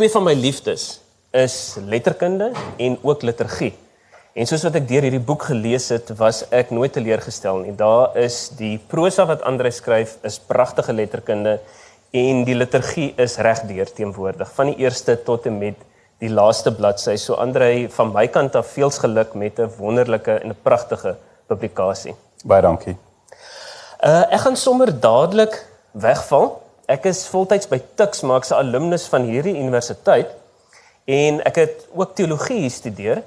twee van my liefdes is letterkunde en ook liturgie. En soos wat ek deur hierdie boek gelees het, was ek nooit teleurgestel nie. Daar is die prosa wat Andre skryf is pragtige letterkunde en die liturgie is regdeur teenwoordig van die eerste tot en met die laaste bladsy. So Andre, van my kant af veels geluk met 'n wonderlike en 'n pragtige publikasie. Baie dankie. Uh ek gaan sommer dadelik wegval. Ek is voltyds by Tuks, maar ek's 'n alumnus van hierdie universiteit en ek het ook teologie gestudeer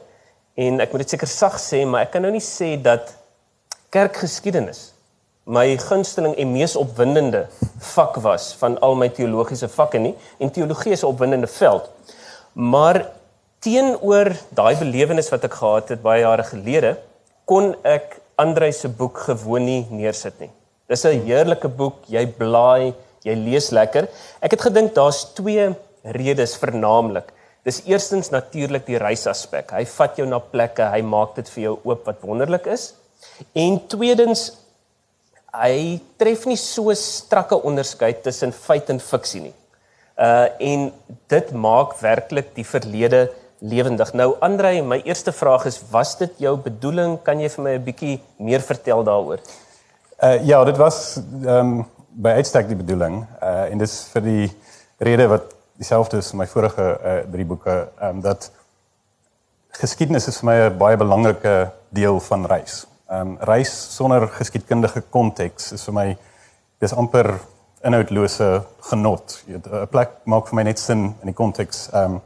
en ek moet dit seker sag sê, maar ek kan nou nie sê dat kerkgeskiedenis my gunsteling en mees opwindende vak was van al my teologiese vakke nie en teologie is 'n opwindende veld. Maar teenoor daai belewenis wat ek gehad het baie jare gelede, kon ek Andre se boek gewoon nie neersit nie. Dis 'n heerlike boek, jy blaai, jy lees lekker. Ek het gedink daar's twee redes vernaamlik. Dis eerstens natuurlik die reisaspek. Hy vat jou na plekke, hy maak dit vir jou oop wat wonderlik is. En tweedens hy tref nie so strakke onderskeid tussen feit en fiksie nie. Uh en dit maak werklik die verlede lewendig. Nou Andre, my eerste vraag is was dit jou bedoeling? Kan jy vir my 'n bietjie meer vertel daaroor? Uh ja, dit was ehm um, by uitstek die bedoeling. Uh en dis vir die rede wat dieselfde is my vorige uh drie boeke, ehm um, dat geskiedenis is vir my 'n baie belangrike deel van reis. Ehm um, reis sonder geskiedkundige konteks is vir my dis amper inhoudlose genot. 'n Plek maak vir my net sin in die konteks ehm um,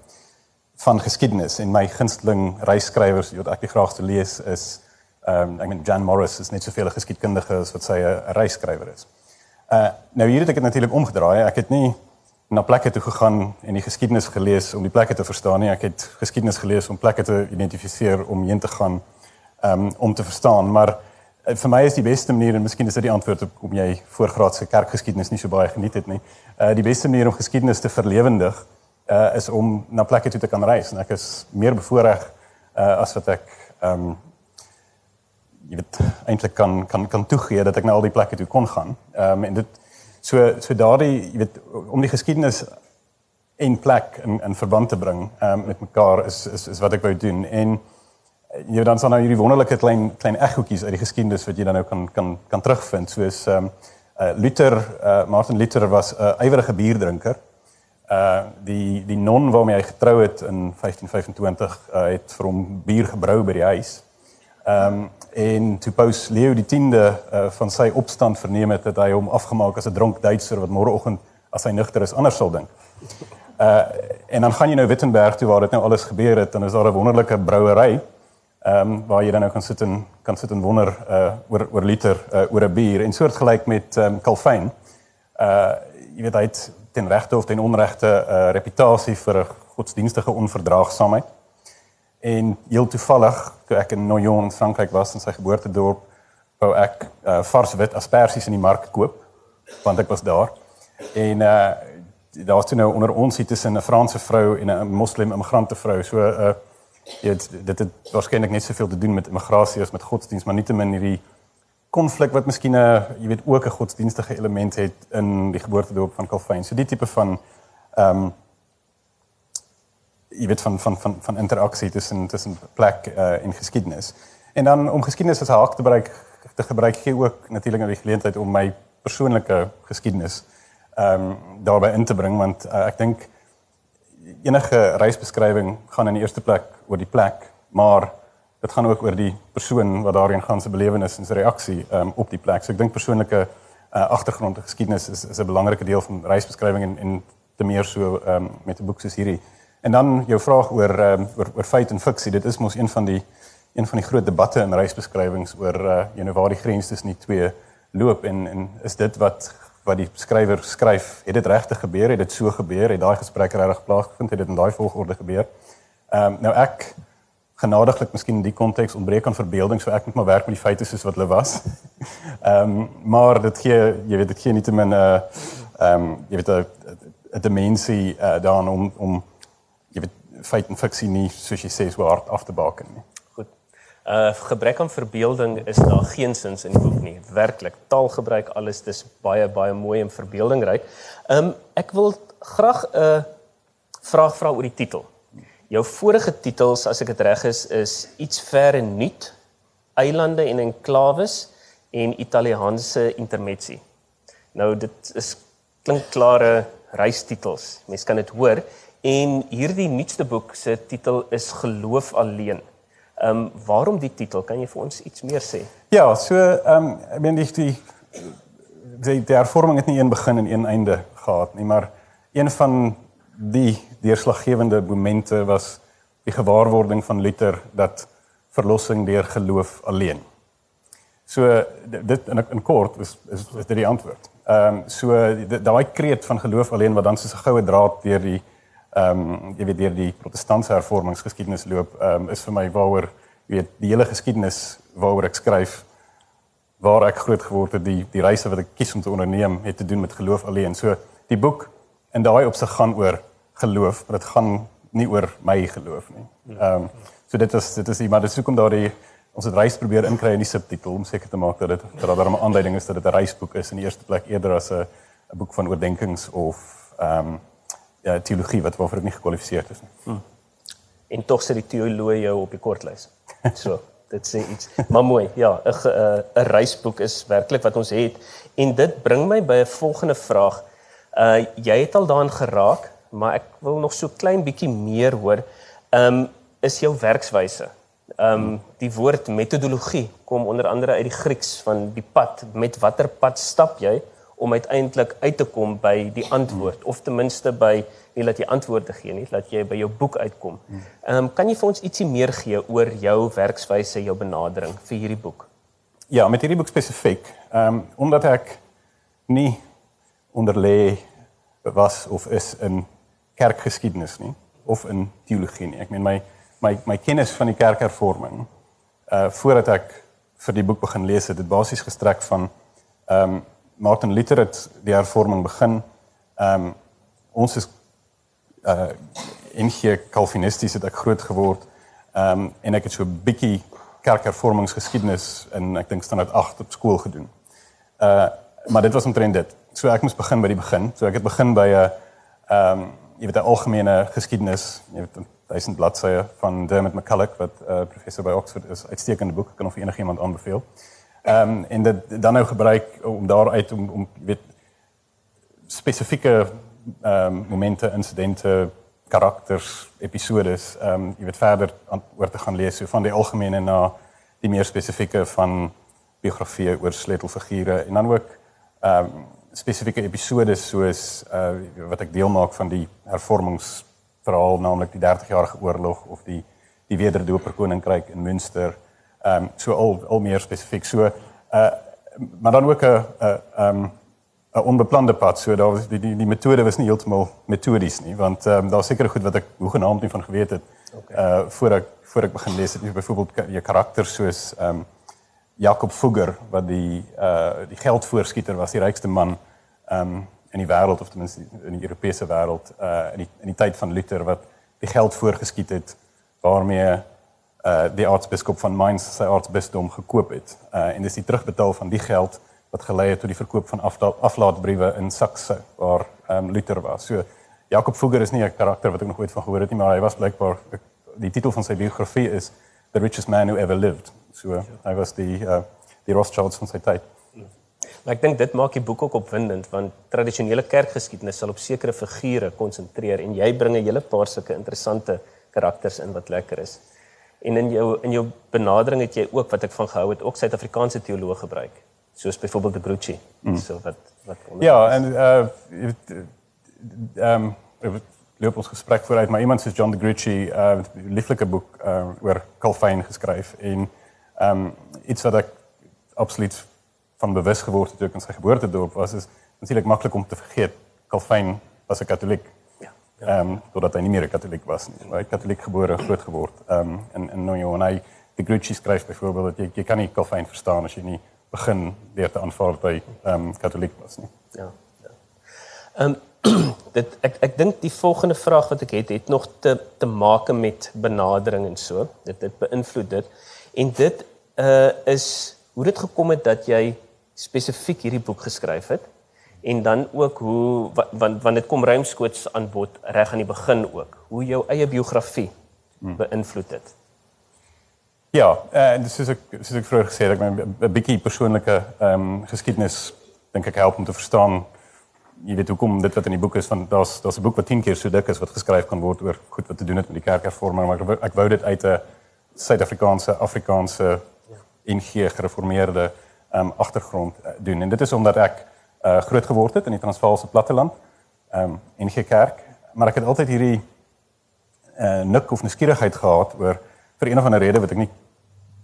van geskiedenis en my gunsteling reisskrywers wat ek die graagste lees is ehm um, ek meen Jan Morris is net soveel 'n geskiedkundige as wat sy 'n reisskrywer is. Uh nou hier het ek dit natuurlik omgedraai. Ek het nie na plekke toe gegaan en die geskiedenis gelees om die plekke te verstaan nie. Ek het geskiedenis gelees om plekke te identifiseer om heen te gaan um, om te verstaan, maar uh, vir my is die beste manier en miskien is dit die antwoord op om jy voorgraadse kerkgeskiedenis nie so baie geniet het nie. Uh die beste manier om geskiedenis te verlewendig uh is om na plekke toe te kan reis en ek is meer bevoorreg uh as wat ek um jy weet eintlik kan kan kan toegee dat ek na al die plekke toe kon gaan. Um en dit so so daardie jy weet om die geskiedenis en plek in in verband te bring um met mekaar is is is wat ek wou doen en jy dan sal nou hierdie wonderlike klein klein eggoetjies uit die geskiedenis wat jy dan nou kan kan kan terugvind soos ehm um, uh, Luther uh, Martin Luther was 'n uh, ywerige bierdrinker. Uh die die non waarmee hy getrou het in 1525 uh, het vir hom bier gebrou by die huis. Ehm um, en toe Paus Leo die 10de uh, van sy opstand verneem het dat hy hom afgemaak as 'n dronk Duitser wat môreoggend as hy nugter is anders sal dink. Uh en dan gaan jy nou Wittenberg toe waar dit nou alles gebeur het en is daar 'n wonderlike brouery ehm um, waar jy dan nou kan sit en kan sit en wonder uh oor oor liter uh oor 'n bier en soortgelyk met ehm um, Calvin. Uh jy weet hy het ten regte of ten onregte 'n uh, reputasie vir 'n godsdienstige onverdraagsaamheid. En heel toevallig toe ek in Noyon in Frankryk was in sy geboortedorp, wou ek uh vars wit asperges in die mark koop want ek was daar. En uh daar was toe nou onder ons hier tussen 'n Franse vrou en 'n moslim immigrante vrou. So uh, jy weet dit het waarskynlik net soveel te doen met immigrasie as met godsdienst, maar nietemin hierdie konflik wat miskien 'n jy weet ook 'n godsdienstige element het in die geboortedorp van Calvin. So die tipe van ehm um, jy weet van van van van interaksie tussen tussen plek uh, en geskiedenis. En dan om geskiedenis as 'n haak te gebruik te gebruik gee ook natuurlik 'n geleentheid om my persoonlike geskiedenis ehm um, daarbey in te bring want uh, ek dink enige reisbeskrywing gaan in die eerste plek oor die plek, maar dit gaan ook oor die persoon wat daarin gaan se belewenis en se reaksie um, op die plek. So ek dink persoonlike uh, agtergrond en geskiedenis is is 'n belangrike deel van reisbeskrywing en en te meer so um, met 'n boek soos hierdie. En dan jou vraag oor um, oor oor feit en fiksie. Dit is mos een van die een van die groot debatte in reisbeskrywings oor uh, jy know waar die grens tussen die twee loop en en is dit wat wat die skrywer skryf, het dit regtig gebeur? Het dit so gebeur? Het daai gesprek regtig plaasgevind? Het dit in daai volgorde gebeur? Ehm um, nou ek genadiglik miskien in die konteks ontbreek aan verbeelding, so ek moet maar werk met die feite soos wat hulle was. Ehm um, maar dit gee jy weet dit gee nie te min 'n uh, ehm um, jy weet 'n dimensie uh, daarin om om feit en fiksie nie soos jy sê so hard af te baken nie uh gebrek aan verbeelding is daar geen sins in die boek nie. Werklik, taalgebruik alles dis baie baie mooi en verbeeldingryk. Um ek wil graag 'n uh, vraag vra oor die titel. Jou vorige titels, as ek dit reg is, is iets ver en nuut, eilande en enklawes en Italiaanse intermezzi. Nou dit is klink klare reistitels. Mens kan dit hoor en hierdie nuutste boek se titel is Geloof alleen. Ehm um, waarom die titel? Kan jy vir ons iets meer sê? Ja, so ehm um, ek meen die die die, die hervorming het nie een begin en een einde gehad nie, maar een van die deurslaggewende momente was die gewaarwording van Luther dat verlossing deur geloof alleen. So dit in in kort is is, is dit die antwoord. Ehm um, so daai kreet van geloof alleen wat dan soos 'n goue draad deur die ehm um, jy weet deur die protestantse hervormingsgeskiedenis loop, ehm um, is vir my waaroor jy weet die hele geskiedenis waaroor ek skryf waar ek groot geword het, die die reise wat ek kies om te onderneem, het te doen met geloof alleen. So die boek in daai opsig gaan oor geloof, dit gaan nie oor my geloof nie. Ehm um, so dit is dit is die maar dis hoekom daardie ons het reis probeer inkry in die subtitel om seker te maak dat dit dat daar 'n aanduiding is dat dit 'n reisboek is in die eerste plek eerder as 'n 'n boek van oordeenkings of ehm um, ja teologie wat waarvoor dit nie gekwalifiseer is nie. Hmm. En tog sit die teologie jou op die kortlys. So dit sê iets. Maar mooi, ja, 'n 'n 'n reisboek is werklik wat ons het en dit bring my by 'n volgende vraag. Uh jy het al daarin geraak, maar ek wil nog so klein bietjie meer hoor. Um is jou werkswyse. Um die woord metodologie kom onder andere uit die Grieks van die pad. Met watter pad stap jy om uiteindelik uit te kom by die antwoord of ten minste by nie laat jy antwoorde gee nie, laat jy by jou boek uitkom. Ehm um, kan jy vir ons ietsie meer gee oor jou werkswyse, jou benadering vir hierdie boek? Ja, met hierdie boek spesifiek, ehm um, omdat ek nie onderlê was of is in kerkgeskiedenis nie of in teologie nie. Ek meen my my my kennis van die kerkhervorming uh voordat ek vir die boek begin lees het, het basies gestrek van ehm um, Martin Luther het die hervorming begin. Ehm um, ons is uh NG Calvinisties het ek groot geword. Ehm um, en ek het so 'n bietjie kerkhervormingsgeskiedenis in ek dink standaard 8 op skool gedoen. Uh maar dit was omtrent dit. So ek moes begin by die begin. So ek het begin by 'n ehm um, jy weet 'n algemene geskiedenis, jy weet 1000 bladsye van Dermot McCulloch wat 'n uh, professor by Oxford is. Uitstekende boek, kan of enigiemand aanbeveel. Ehm um, en dit dan nou gebruik om daaruit om om weet spesifieke ehm um, momente, insidente, karakters, episodes, ehm um, jy weet verder oor te gaan lees so van die algemene na die meer spesifieke van biografieë oor sleutelfigure en dan ook ehm um, spesifieke episodes soos uh wat ek deel maak van die hervormingsverhaal naamlik die 30-jarige oorlog of die die wederdoper koninkryk in Münster. Ehm um, so al al meer spesifiek so uh maar dan ook 'n 'n ehm 'n onbeplande pad. So daar was die die, die metode was nie heeltemal metodies nie, want ehm um, daar was seker goed wat ek hoegenaamd nie van geweet het. Okay. Uh voor ek voor ek begin lees het, nie byvoorbeeld jy karakters soos ehm um, Jakob Fugger wat die uh die geldvoorskieter was, die rykste man ehm um, in die wêreld of ten minste in die Europese wêreld uh in die in die tyd van Luther wat die geld voorgeskiet het waarmee uh die aartsbiskop van Mainz sy aartsbisdom gekoop het. Uh en dis die terugbetaal van die geld wat gelei het tot die verkoop van aflaatbriewe in Sakse waar ehm um, Luther was. So Jakob Fugger is nie 'n karakter wat ek nog ooit van gehoor het nie, maar hy was blykbaar die titel van sy biografie is The Richest Man Who Ever Lived. So hy was die uh die Rothschilds van sy tyd. Maar ek dink dit maak die boek ook opwindend want tradisionele kerkgeskiedenis sal op sekere figure konsentreer en jy bring 'n hele paar sulke interessante karakters in wat lekker is. En in jou in jou benadering het jy ook wat ek van gehou het, ook Suid-Afrikaanse teoloë gebruik soos byvoorbeeld die Grucci mm. so wat wat Ja en uh ehm um, loop ons gesprek vooruit maar iemand soos John de Grucci uh lieflike boek uh oor Calvin geskryf en ehm um, iets wat ek absoluut van bewus geword het toe ek in sy geboortedorp was is natuurlik maklik om te vergeet Calvin was 'n katoliek. Ja. Ehm ja. um, totdat hy nie meer 'n katoliek was nie. Hy het katoliek gebore groot geword. Ehm um, en en nou jy en hy die Grucci skryf byvoorbeeld dat jy jy kan nie Calvin verstaan as jy nie begin deur te aanvaar dat hy ehm um, katoliek was nie. Ja. Ja. Ehm um, dit ek ek dink die volgende vraag wat ek het het nog te te maak met benadering en so. Dit dit beïnvloed dit. En dit uh is hoe dit gekom het dat jy spesifiek hierdie boek geskryf het en dan ook hoe want want dit kom ruimskoots aan bod reg aan die begin ook hoe jou eie biografie hmm. beïnvloed het. Ja, en uh, soos ek soos ek vroeër gesê het, ek my 'n bietjie persoonlike ehm um, geskiedenis dink ek help om te verstaan jy weet hoekom dit wat in die boek is van daar's daar's 'n boek wat 10 keer so dik is wat geskryf kan word oor goed wat te doen het met die kerkhervorming maar ek, ek wou dit uit 'n Suid-Afrikaanse Afrikaanse NG gereformeerde ehm um, agtergrond uh, doen en dit is omdat ek uh groot geword het in die Transvaalse platteland ehm um, NG Kerk maar ek het altyd hierdie uh nik of nuuskierigheid gehad oor vir een of ander rede wat ek nie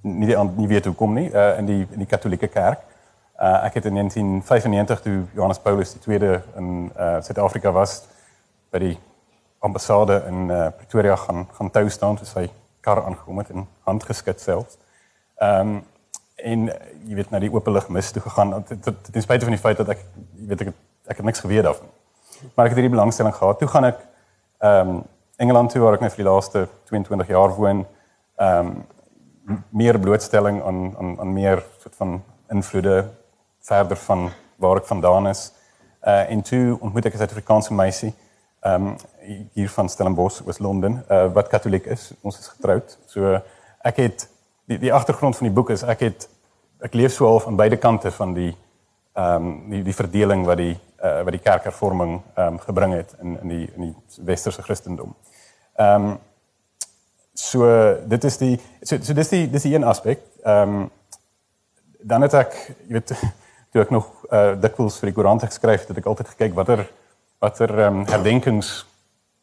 nie die, nie weet hoekom nie uh in die in die Katolieke Kerk Uh ek het in 1995 toe Johannes Paulus II in uh Suid-Afrika was by die ambassade in uh Pretoria gaan gaan tou staan toe sy kar aangekom het en hand geskit selfs. Ehm um, en jy weet na die openlig mis toe gegaan ten spyte van die feit dat ek jy weet ek het, ek het niks geweet daarvan. Maar ek het hierdie belangstelling gehad. Toe gaan ek ehm um, Engeland toe waar ek net vir die laaste 22 jaar woon. Ehm um, meer blootstelling aan aan aan meer soort van invloede verder van waar ek vandaan is. Uh en toe ontmoet ek 'n Suid-Afrikaanse meisie ehm um, hier van Stellenbosch, was Londen, uh wat katoliek is. Ons is getroud. So ek het die die agtergrond van die boek is ek het ek leef so half aan beide kante van die ehm um, die die verdeling wat die uh wat die kerkhervorming ehm um, gebring het in in die in die westerse Christendom. Ehm um, so dit is die so so dis die dis die een aspek. Ehm um, dan het ek jy weet toe ek nog uh, dikwels vir die koerant geskryf het, het ek altyd gekyk watter watter um, herdenkings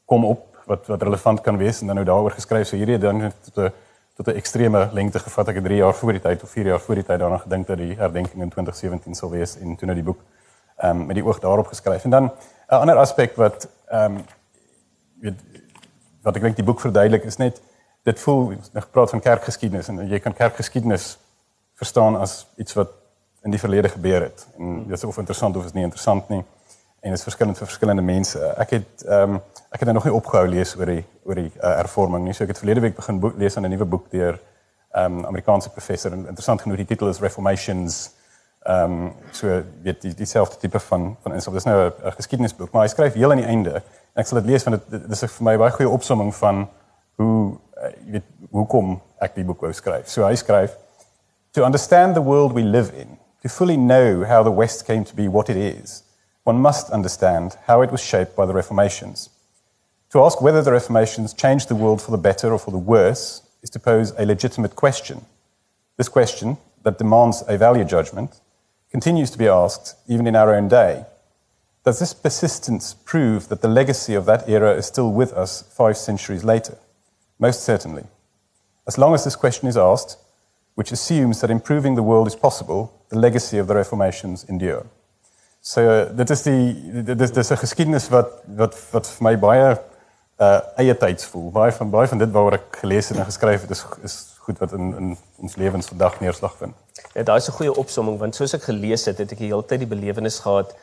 kom op wat wat relevant kan wees en dan nou daaroor geskryf. So hierdie dan tot 'n tot 'n ekstreme lengte gevat. Ek het 3 jaar voor die tyd of 4 jaar voor die tyd daarna gedink dat die herdenking in 2017 sou wees en toe nou die boek ehm um, met die oog daarop geskryf. En dan 'n ander aspek wat ehm um, weet wat ek dink die boek verduidelik is net dit voel nog gepraat van kerkgeskiedenis en jy kan kerkgeskiedenis verstaan as iets wat in die verlede gebeur het. En dit is of interessant of is nie interessant nie. En dit is verskillend vir verskillende mense. Ek het ehm um, ek het nou nog nie opgehou lees oor die oor die uh, hervorming nie. So ek het verlede week begin lees aan 'n nuwe boek deur ehm um, Amerikaanse professor en interessant genoeg die titel is Reformations ehm um, so weet die dieselfde tipe van van insof dis nou 'n geskiedenisboek, maar hy skryf heel aan die einde. En ek sal dit lees want dit dis vir my baie goeie opsomming van hoe uh, jy weet hoekom ek die boek wou skryf. So hy skryf To understand the world we live in To fully know how the West came to be what it is, one must understand how it was shaped by the Reformations. To ask whether the Reformations changed the world for the better or for the worse is to pose a legitimate question. This question, that demands a value judgment, continues to be asked even in our own day. Does this persistence prove that the legacy of that era is still with us five centuries later? Most certainly. As long as this question is asked, which assumes that improving the world is possible, the legacy of the reformations endure. So dit is die dit is dis 'n geskiedenis wat wat wat vir my baie uh eie tyds voel. Baie van baie van dit waaroor ek gelees en geskryf het is is goed wat in in ons lewens vandag neerslag vind. Ja, daai is 'n goeie opsomming want soos ek gelees het, het ek die hele tyd die belewenis gehad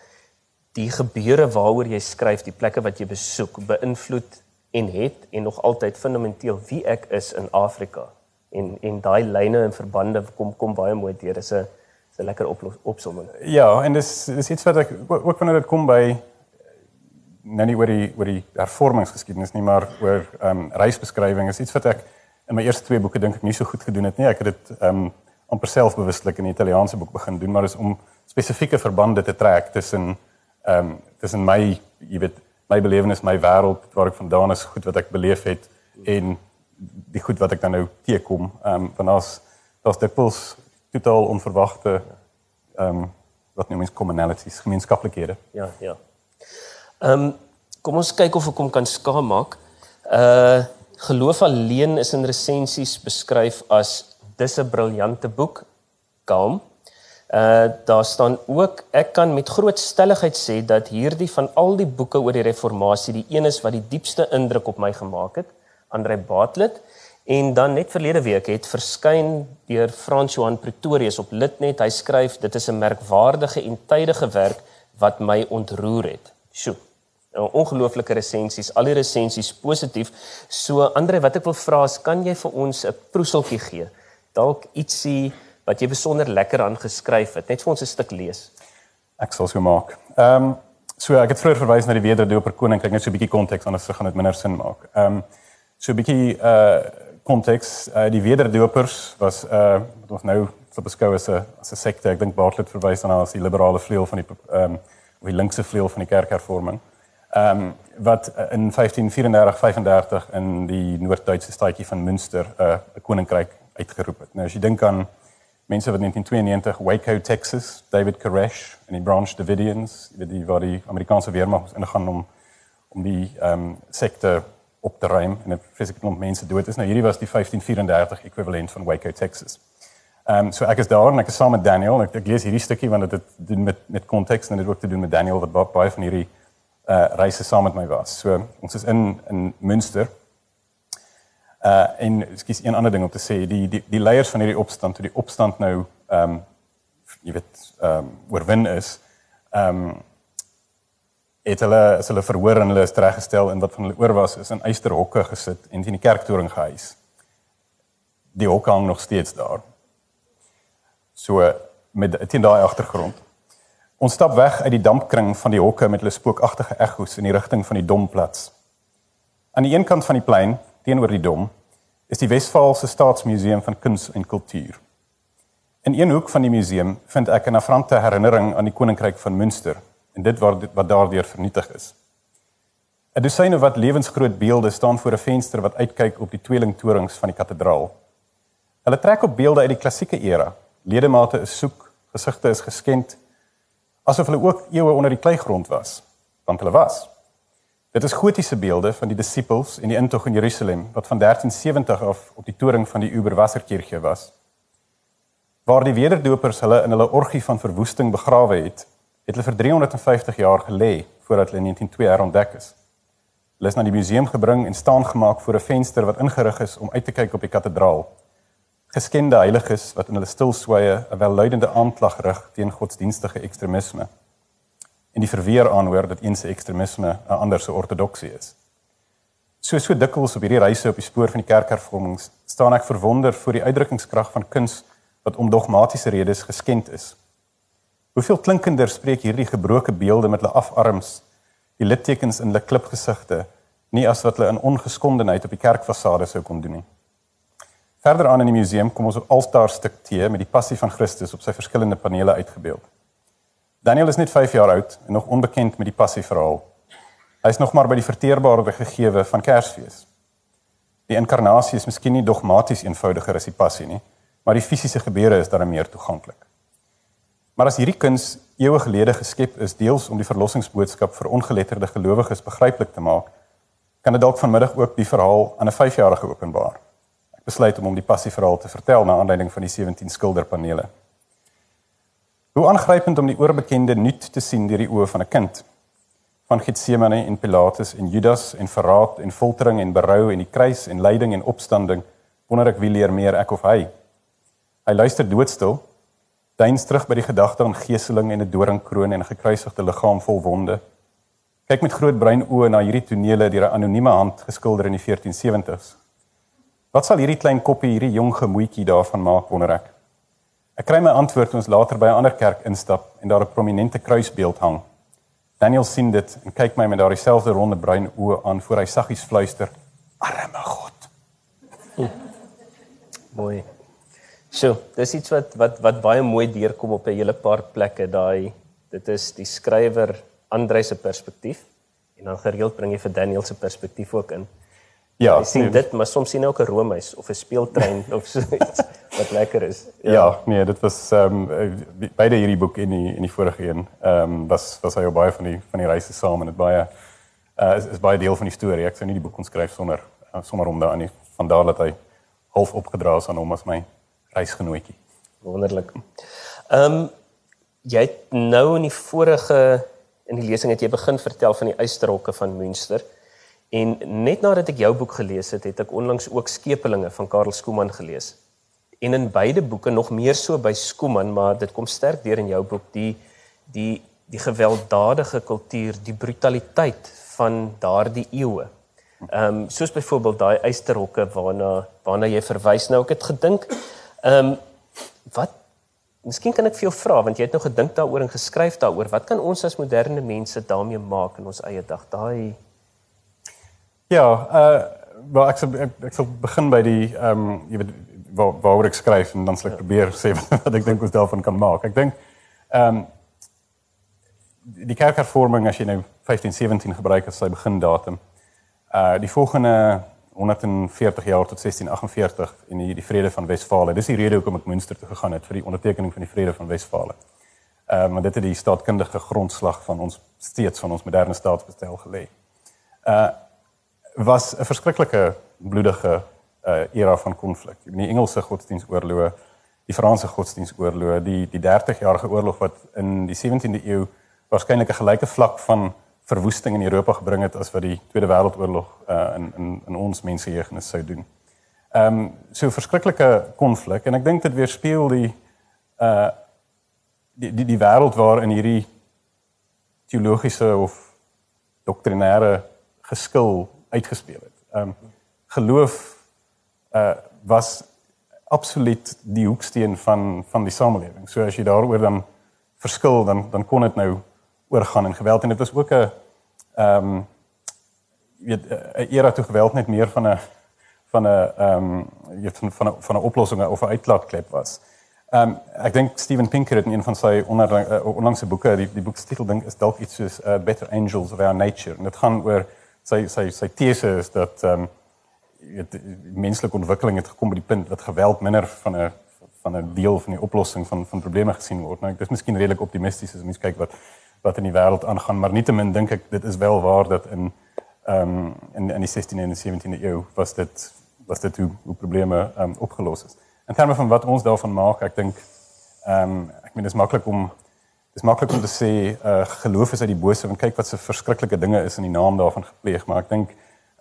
die gebeure waaroor jy skryf, die plekke wat jy besoek, beïnvloed en het en nog altyd fundamenteel wie ek is in Afrika. En en daai lyne en verbande kom kom baie mooi deur. Dis 'n 'n lekker opsomming. Ja, en dis dis iets wat ek ook wanneer dit kom by nou nie oor die oor die hervormingsgeskiedenis nie, maar oor ehm um, reisbeskrywings is iets wat ek in my eerste twee boeke dink ek nie so goed gedoen het nie. Ek het dit ehm um, amper selfbewustelik in die Italiaanse boek begin doen, maar dis om spesifieke verbande te trek tussen ehm um, tussen my, jy weet, my belewenis, my wêreld waar ek vandaan is, goed wat ek beleef het en die goed wat ek dan nou teekom. Ehm um, want daar's daar's dikwels totaal onverwagte ehm um, wat noem ons commonalities, gemeenskaplikhede. Ja, ja. Ehm um, kom ons kyk of ek hom kan skaam maak. Uh Geloof alleen is in resensies beskryf as dis 'n briljante boek. Kalm. Uh daar staan ook ek kan met groot stelligheid sê dat hierdie van al die boeke oor die reformatie die een is wat die diepste indruk op my gemaak het. Andre Bartlett. En dan net verlede week het verskyn deur Frans Johan Pretorius op Litnet. Hy skryf dit is 'n merkwaardige en tydige werk wat my ontroer het. Sjoe. 'n Ongelooflike resensies, al die resensies positief. So Andre, wat ek wil vra is kan jy vir ons 'n proeseltjie gee? Dalk ietsie wat jy besonder lekker aan geskryf het, net vir ons 'n stuk lees. Ek sal so maak. Ehm um, so ek het vroeër verwys na die wederdoper koninkryk net so 'n bietjie konteks anders gaan dit minder sin maak. Ehm um, so 'n bietjie uh konteks uh, die wederdopers was uh wat nou sou beskou as 'n as 'n sekte. Ek dink Bartlett verwys daarna as die liberale vleuel van die ehm um, of die linkse vleuel van die kerkhervorming. Ehm um, wat in 1534-35 in die Noord-Duitse stadjie van Münster 'n uh, koninkryk uitgeroep het. Nou as jy dink aan mense wat in 1992 Waco, Texas, David Koresh en die Branch Davidians, die waar die Amerikaanse weermag ingaan om om die ehm um, sekte op te ruim en dit fisiek klomp mense dood is. Nou hierdie was die 1534 ekwivalent van Waco, Texas. Ehm um, so ek is daar en ek is saam met Daniel. Ek, ek lees hierdie stukkie want dit het doen met met konteks en dit ook te doen met Daniel wat baie van hierdie uh reise saam met my was. So ons is in in Münster Uh en ekskuus een ander ding om te sê, die die die leiers van hierdie opstand, toe die opstand nou ehm um, jy weet ehm um, oorwin is, ehm um, het hulle as hulle verhoor en hulle is reggestel en wat van hulle oor was is in eysterhokke gesit en teen die kerktoring gehuis. Die hokke hang nog steeds daar. So met teen daai agtergrond. Ons stap weg uit die dampkring van die hokke met hulle spookagtige ekko's in die rigting van die Domplats. Aan die een kant van die plein teenoor die dom is die Wesvaalse Staatsmuseum van Kuns en Kultuur. In een hoek van die museum vind ek 'n afrante herinnering aan die koninkryk van Münster en dit wat wat daardeur vernietig is. 'n Dosyne wat lewensgroot beelde staan voor 'n venster wat uitkyk op die tweelingtorings van die kathedraal. Hulle trek op beelde uit die klassieke era. Ledemate is soek, gesigte is geskend, asof hulle ook eeue onder die kleigrond was, want hulle was. Dit is gotiese beelde van die disippels en die intog in Jerusalem wat van 1370 af op die toring van die Oberwasserkirche was. Waar die wederdopers hulle in hulle orgie van verwoesting begrawe het, het hulle vir 350 jaar gelê voordat hulle in 1902 herontdek is. Hulle is na die museum gebring en staan gemaak voor 'n venster wat ingerig is om uit te kyk op die kathedraal. Geskende heiliges wat in hulle stil sweye 'n welluidende aanklag rig teen godsdienstige ekstremisme en die verweer aanhoor dat een se ekstremisme 'n ander se ortodoksie is. So so dikwels op hierdie reise op die spoor van die kerkhervorming staan ek verwonder voor die uitdrukkingskrag van kuns wat om dogmatiese redes geskend is. Hoeveel klinkender spreek hierdie gebroke beelde met hulle afarms, die littekens in hulle klipgesigte, nie as wat hulle in ongeskondenheid op die kerkfasade sou kon doen nie. Verder aan in die museum kom ons op altaarstuk T met die passie van Christus op sy verskillende panele uitgebeeld. Daniel is net 5 jaar oud en nog onbekend met die passieverhaal. Hy is nog maar by die verteerbare gegewe van Kersfees. Die inkarnasie is miskien nie dogmaties eenvoudiger as die passie nie, maar die fisiese gebeure is daarmee meer toeganklik. Maar as hierdie kuns eeue gelede geskep is deels om die verlossingsboodskap vir ongeletterde gelowiges begryplik te maak, kan dit dalk vanmiddag ook die verhaal aan 'n 5-jarige openbaar. Ek besluit om hom die passieverhaal te vertel na aanleiding van die 17 skilderpanele. Hoe aangrypend om die oorbekende nuut te sien deur die oë van 'n kind. Van Getsemane en Pilatus en Judas en verraad en foltering en berou en die kruis en lyding en opstanding, wonder ek wie leer meer ek of hy. Hy luister doodstil, duins terug by die gedagte aan geeseling en 'n doringkroon en 'n gekruisigde liggaam vol wonde. Kyk met groot bruin oë na hierdie tonele deur 'n anonieme hand geskilder in die 1470s. Wat sal hierdie klein koppie, hierdie jong gemoetjie daarvan maak, wonder ek. Ek kry my antwoord toe ons later by 'n ander kerk instap en daar 'n prominente kruisbeeld hang. Daniel sien dit en kyk my met daardie selfde ronde bruin oë aan voor hy saggies fluister: "Arme God." Mooi. So, dis iets wat wat wat baie mooi deurkom op 'n hele paar plekke daai dit is die skrywer Andre se perspektief en dan gereeld bring jy vir Daniel se perspektief ook in. Ja, jy sien nee, dit, maar soms sien jy ook 'n roomhuis of 'n speeltrein of so iets wat lekker is. Ja, ja nee, dit was ehm um, beide hierdie boek en die en die vorige een. Ehm um, was was hy baie van die van die reise saam en dit baie uh is, is baie deel van die storie. Ek sou nie die boek kon skryf sonder uh, sonder om daarin van daar dat hy half opgedra is aan hom as my reisgenootjie. Wonderlik. Ehm um, jy het nou in die vorige in die lesing het jy begin vertel van die eysterhokke van Münster. En net nadat ek jou boek gelees het, het ek onlangs ook Skepelinge van Karel Skooman gelees. En in beide boeke nog meer so by Skooman, maar dit kom sterk deur in jou boek die die die gewelddadige kultuur, die brutaliteit van daardie eeue. Ehm um, soos byvoorbeeld daai eysterhokke waarna waarna jy verwys nou ek het gedink ehm um, wat miskien kan ek vir jou vra want jy het nou gedink daaroor en geskryf daaroor. Wat kan ons as moderne mense daarmee maak in ons eie dag? Daai Ja, uh wel ek sal ek, ek sal begin by die ehm um, jy weet waar waaroor ek skryf en dan sal ek probeer sê wat ek dink ons daarvan kan maak. Ek dink ehm um, die kerkhervorming as jy nou 1517 gebruik as sy begindatum. Uh die volgende 140 jaar tot 1648 in die, die vrede van Wesfale. Dis die rede hoekom ek Münster toe gegaan het vir die ondertekening van die vrede van Wesfale. Ehm uh, maar dit het die staatkundige grondslag van ons steeds van ons moderne staatsbestel gelê. Uh was 'n verskriklike bloedige uh era van konflik. Die Engelse godsdienstoorloë, die Franse godsdienstoorloë, die die 30-jarige oorlog wat in die 17de eeu waarskynlik 'n gelyke vlak van verwoesting in Europa gebring het as wat die Tweede Wêreldoorlog uh in in in ons mensejeugenis sou doen. Ehm um, so verskriklike konflik en ek dink dit weerspieël die uh die die, die wêreld waar in hierdie teologiese of doktrinêre geskil uitgespeel het. Ehm um, geloof uh was absoluut die hoeksteen van van die samelewing. So as jy daaroor dan verskil dan dan kon dit nou oorgaan in geweld en dit was ook 'n ehm um, weet 'n era toe geweld net meer van 'n van 'n ehm um, weet van van 'n van 'n oplossing of 'n uitlaatklep was. Ehm um, ek dink Steven Pinker het in een van sy onder, uh, onlangse boeke die die boek se titel dink is dalk iets soos uh, Better Angels of Our Nature en dit gaan oor sy sy sy tese is dat ehm um, weet menslike ontwikkeling het gekom by die punt dat geweld minder van 'n van 'n deel van die oplossing van van probleme gesien word. Nou ek dis miskien redelik optimisties as mens kyk wat wat in die wêreld aangaan, maar nietemin dink ek dit is wel waar dat in ehm um, in in die 16de en die 17de eeu was dit was dit hoe hoe probleme ehm um, opgelos is. In terme van wat ons daarvan maak, ek dink ehm um, ek meen dit is maklik om dis maklik om te sê uh geloof is uit die bose want kyk wat se verskriklike dinge is in die naam daarvan gepleeg, maar ek dink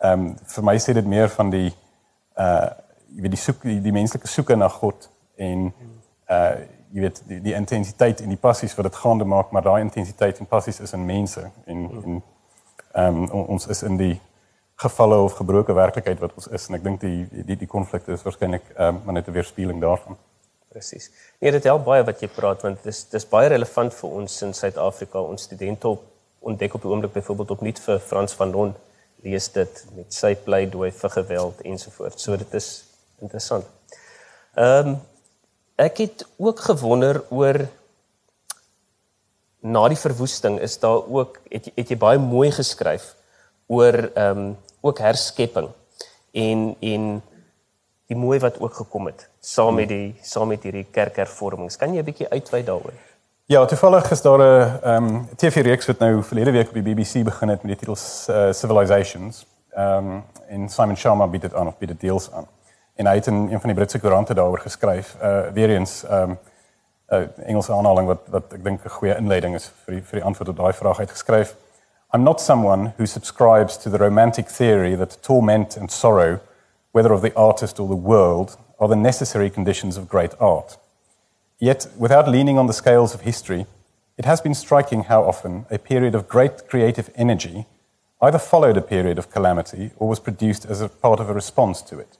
ehm um, vir my sê dit meer van die uh jy weet die soek die, die menslike soeke na God en uh jy weet die, die intensiteit en die passies wat dit gaande maak, maar daai intensiteit en passies is in mense en en ehm um, ons is in die gevalle of gebroke werklikheid wat ons is en ek dink die die die konflikte is waarskynlik ehm um, maar net 'n weerspieëling daarvan. Presies. Nee, dit help baie wat jy praat want dit is dis baie relevant vir ons in Suid-Afrika. Ons studente op ontdek op die oomblik byvoorbeeld opnuut vir Frans van Ron lees dit met sy pleidooi vir geweld ensovoorts. So dit is interessant. Ehm um, ek het ook gewonder oor na die verwoesting is daar ook het, het jy baie mooi geskryf oor ehm um, ook herskepping en en die mooi wat ook gekom het saam met die saam met hierdie kerkhervormings. Kan jy 'n bietjie uitwy daaroor? Ja, toevallig is daar 'n ehm um, TV-reeks wat nou verlede week op die BBC begin het met die titel uh, Civilizations. Ehm um, en Simon Sharma bied dit aan of bied dit deels aan en hy het in een van die Britse koerante daaroor geskryf. Uh weer eens ehm um, 'n uh, Engelse aanhaling wat wat ek dink 'n goeie inleiding is vir die, vir die antwoord op daai vraag uitgeskryf. I'm not someone who subscribes to the romantic theory that torment and sorrow, whether of the artist or the world, are the necessary conditions of great art. Yet, without leaning on the scales of history, it has been striking how often a period of great creative energy either followed a period of calamity or was produced as a part of a response to it.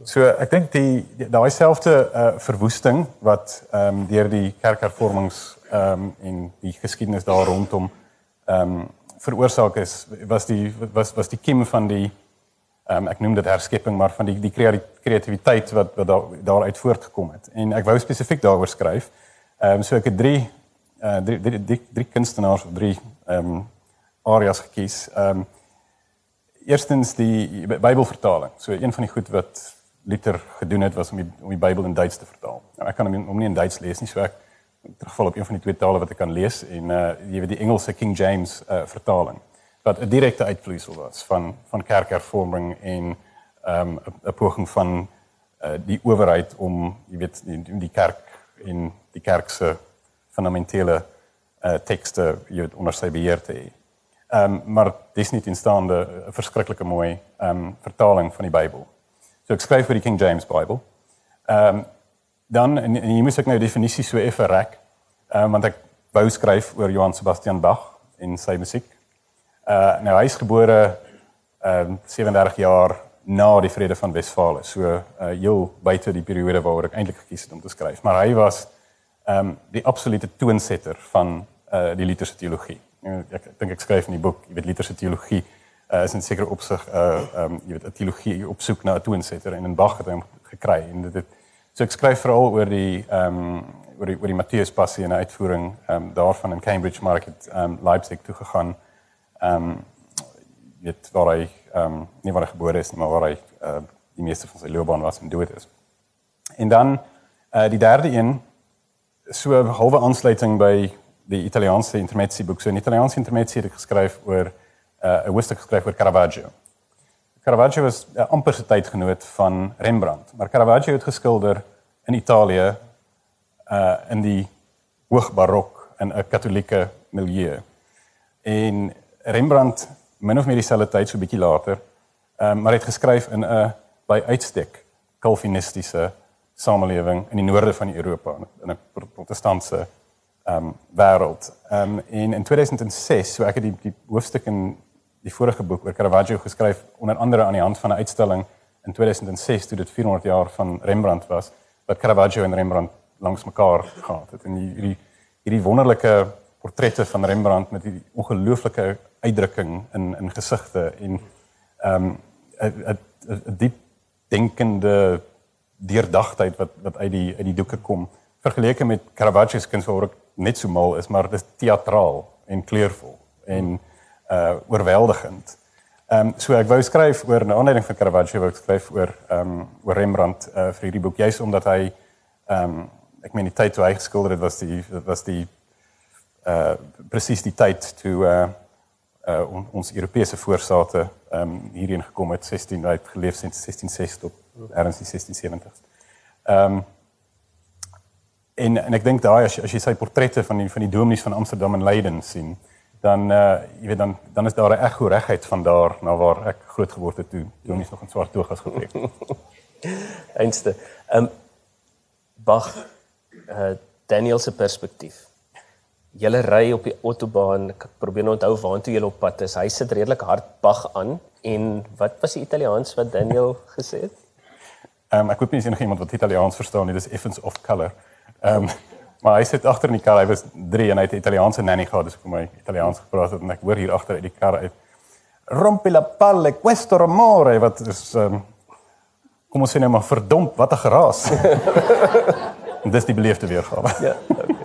So ek dink die daai selfde uh, verwoesting wat ehm um, deur die kerkhervormings ehm um, en die geskiedenis daar rondom ehm um, veroorsaak is was die was was die kiem van die ehm um, ek noem dit herskepping maar van die die kreatiwiteit wat wat daar daaruit voortgekom het. En ek wou spesifiek daaroor skryf. Ehm um, so ek het drie uh drie drie, drie, drie kunstenaars of drie ehm um, areas gekies. Ehm um, eerstens die Bybelvertaling. So een van die goed wat Luther gedoen het was om die om die Bybel in Duits te vertaal. Nou ek kan hom hom nie in Duits lees nie, so ek terugval op een van die twee tale wat ek kan lees en uh jy weet die Engelse King James uh vertaling wat 'n direkte uitvloeisel was van van kerkhervorming en ehm um, 'n poging van uh die owerheid om jy weet die, die kerk en die kerk se fundamentele uh tekste jy weet onder sy beheer te hê. Ehm um, maar dis nie in staande 'n verskriklike mooi ehm um, vertaling van die Bybel. Ek skryf vir die King James Bible. Ehm um, dan en, en jy moet ek nou definisie so effe rek. Ehm um, want ek wou skryf oor Johann Sebastian Bach en sy musiek. Uh nou hy is gebore ehm um, 37 jaar na die vrede van Wesfale. So uh heel buite die periode waaroor ek eintlik gekies het om te skryf. Maar hy was ehm um, die absolute toonsetter van uh die Lutherse teologie. Ek ek dink ek skryf in die boek, jy weet Lutherse teologie uh, is in sekere opsig 'n uh, ehm um, jy weet 'n teologie op soek na 'n toonsetter en in Bach het hom gekry en dit het so ek skryf veral oor die ehm um, oor die oor die Matteus passie en uitvoering ehm um, daarvan in Cambridge Market ehm um, Leipzig toe gegaan. Ehm um, weet waar hy ehm um, nie waar hy gebore is nie, maar waar hy uh, die meeste van sy loopbaan was en dood is. En dan uh, die derde een so 'n halwe aansluiting by die Italiaanse intermezzi boek. So 'n Italiaanse intermezzi het ek geskryf oor uh, 'n hoofstuk geskryf oor Caravaggio. Caravaggio was 'n uh, amper se tydgenoot van Rembrandt, maar Caravaggio het geskilder in Italië uh in die hoogbarok in 'n katolieke milieu. En Rembrandt min of meer dieselfde tyd so 'n bietjie later, um, maar het geskryf in 'n by uitstek kalvinistiese samelewing in die noorde van Europa in 'n protestantse ehm um, wêreld. Ehm um, en in 2006, so ek het die die hoofstuk in die vorige boek oor Caravaggio geskryf onder andere aan die hand van 'n uitstalling in 2006 toe dit 400 jaar van Rembrandt was wat Caravaggio en Rembrandt langs mekaar gehad het. En hierdie hierdie wonderlike portrette van Rembrandt met hierdie ongelooflike uitdrukking in in gesigte en ehm um, 'n diep denkende deurdagtheid wat wat uit die uit die doeke kom vergeleke met Caravaggio se kuns waar ek net so mal is maar dit is teatraal en kleurvol. En uh oorweldigend. Ehm um, so ek wou skryf oor 'n aanleiding van Caravaggio wou ek skryf oor ehm um, oor Rembrandt uh vir hierdie boek juis omdat hy ehm um, ek meen die tyd toe hy geskilder het was die was die uh presies die tyd toe uh uh on, ons Europese voorsate ehm um, hierheen gekom het 16 uit geleef sinds 1660 tot erns die 1670s. Ehm um, en en ek dink daai as, as jy sy portrette van die van die dominees van Amsterdam en Leiden sien, dan uh jy weet dan dan is daar 'n ego regheid van daar na waar ek groot geword het toe dominees nog in swart togas gepreek het. Einste. Ehm um, Bach uh Daniel se perspektief. Julle ry op die autobaan, ek probeer nou onthou waartoe julle op pad is. Hy sit redelik hard Bach aan en wat was die Italiaans wat Daniel gesê het? Ehm um, ek weet nie of iemand wat Italiaans verstaan nie, dis effens off color. Ehm um, maar hy sit agter in die kar. Hy was 3 en hy het 'n Italiaanse nanny gehad, dus ek kom hy Italiaans gepraat het en ek hoor hier agter uit die kar uit Rompi la palle questo rumore wat is ehm um, kom ons sê net maar verdomp, wat 'n geraas. dis die beleefde weergawe. ja, okay.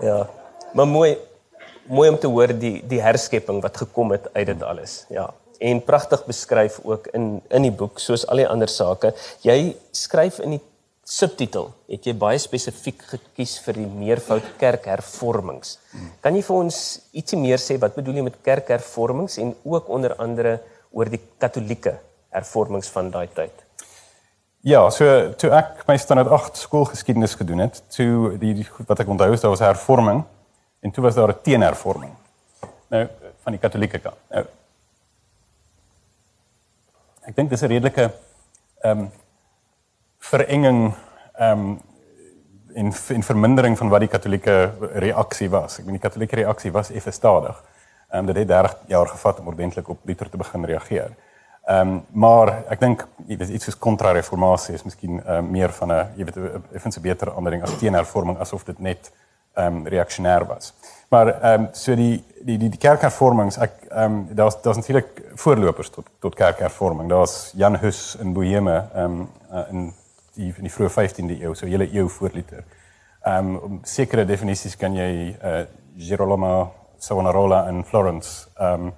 Ja. Maar mooi mooi om te hoor die die herskepping wat gekom het uit dit alles. Ja. En pragtig beskryf ook in in die boek soos al die ander sake. Jy skryf in die subtitel het jy baie spesifiek gekies vir die meervoud kerkhervormings. Kan jy vir ons ietsie meer sê wat bedoel jy met kerkhervormings en ook onder andere oor die katolieke hervormings van daai tyd? Ja, so toe ek my standaard 8 skoolgeskiedenis gedoen het, toe die, die wat ek onthou is daar was hervorming en toe was daar 'n teenhervorming. Nou van die katolieke kant. Nou Ek dink dis 'n redelike ehm um, verenging ehm um, en en vermindering van wat die katolieke reaksie was. Ek meen die katolieke reaksie was effe stadig. Ehm um, dit het 30 jaar gevat om ordentlik op Luther te begin reageer. Ehm um, maar ek dink weet iets soos kontra-reformatie is miskien uh, meer van 'n jy weet effens 'n beter aandering as teenhervorming asof dit net ehm um, reaksionêr was. Maar ehm um, so die die die, die kerkhervormings ek ehm um, daar's daar's natuurlik voorlopers tot tot kerkhervorming. Daar's Jan Hus in Boheme ehm um, uh, in die in die vroeë 15de eeu, so hele eeu voor Luther. Ehm um, sekere definisies kan jy uh Girolamo Savonarola in Florence ehm um,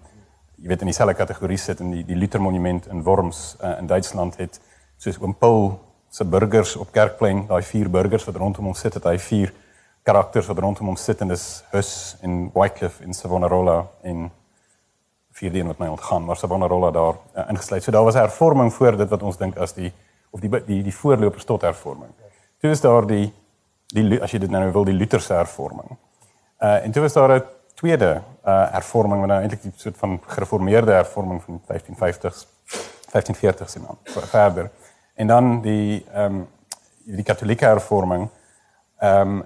jy weet in dieselfde kategorie sit in die die Luther monument in Worms uh, in Duitsland het soos oom Paul se burgers op Kerkplein, daai vier burgers wat rondom hom sit, het hy vier karakters wat rondom hom sit en dis Hus en Wycliffe en Savonarola en vier die wat my ontgaan, maar Savonarola daar uh, ingesluit. So daar was 'n hervorming voor dit wat ons dink as die of die die die voorlopers tot hervorming. Toe is daar die die as jy dit nou wil die Lutherse hervorming. Uh en toe was daar 'n tweede uh hervorming wat nou eintlik 'n soort van gereformeerde hervorming van 1550s 1540s en dan verder. En dan die ehm um, die katolieke hervorming ehm um,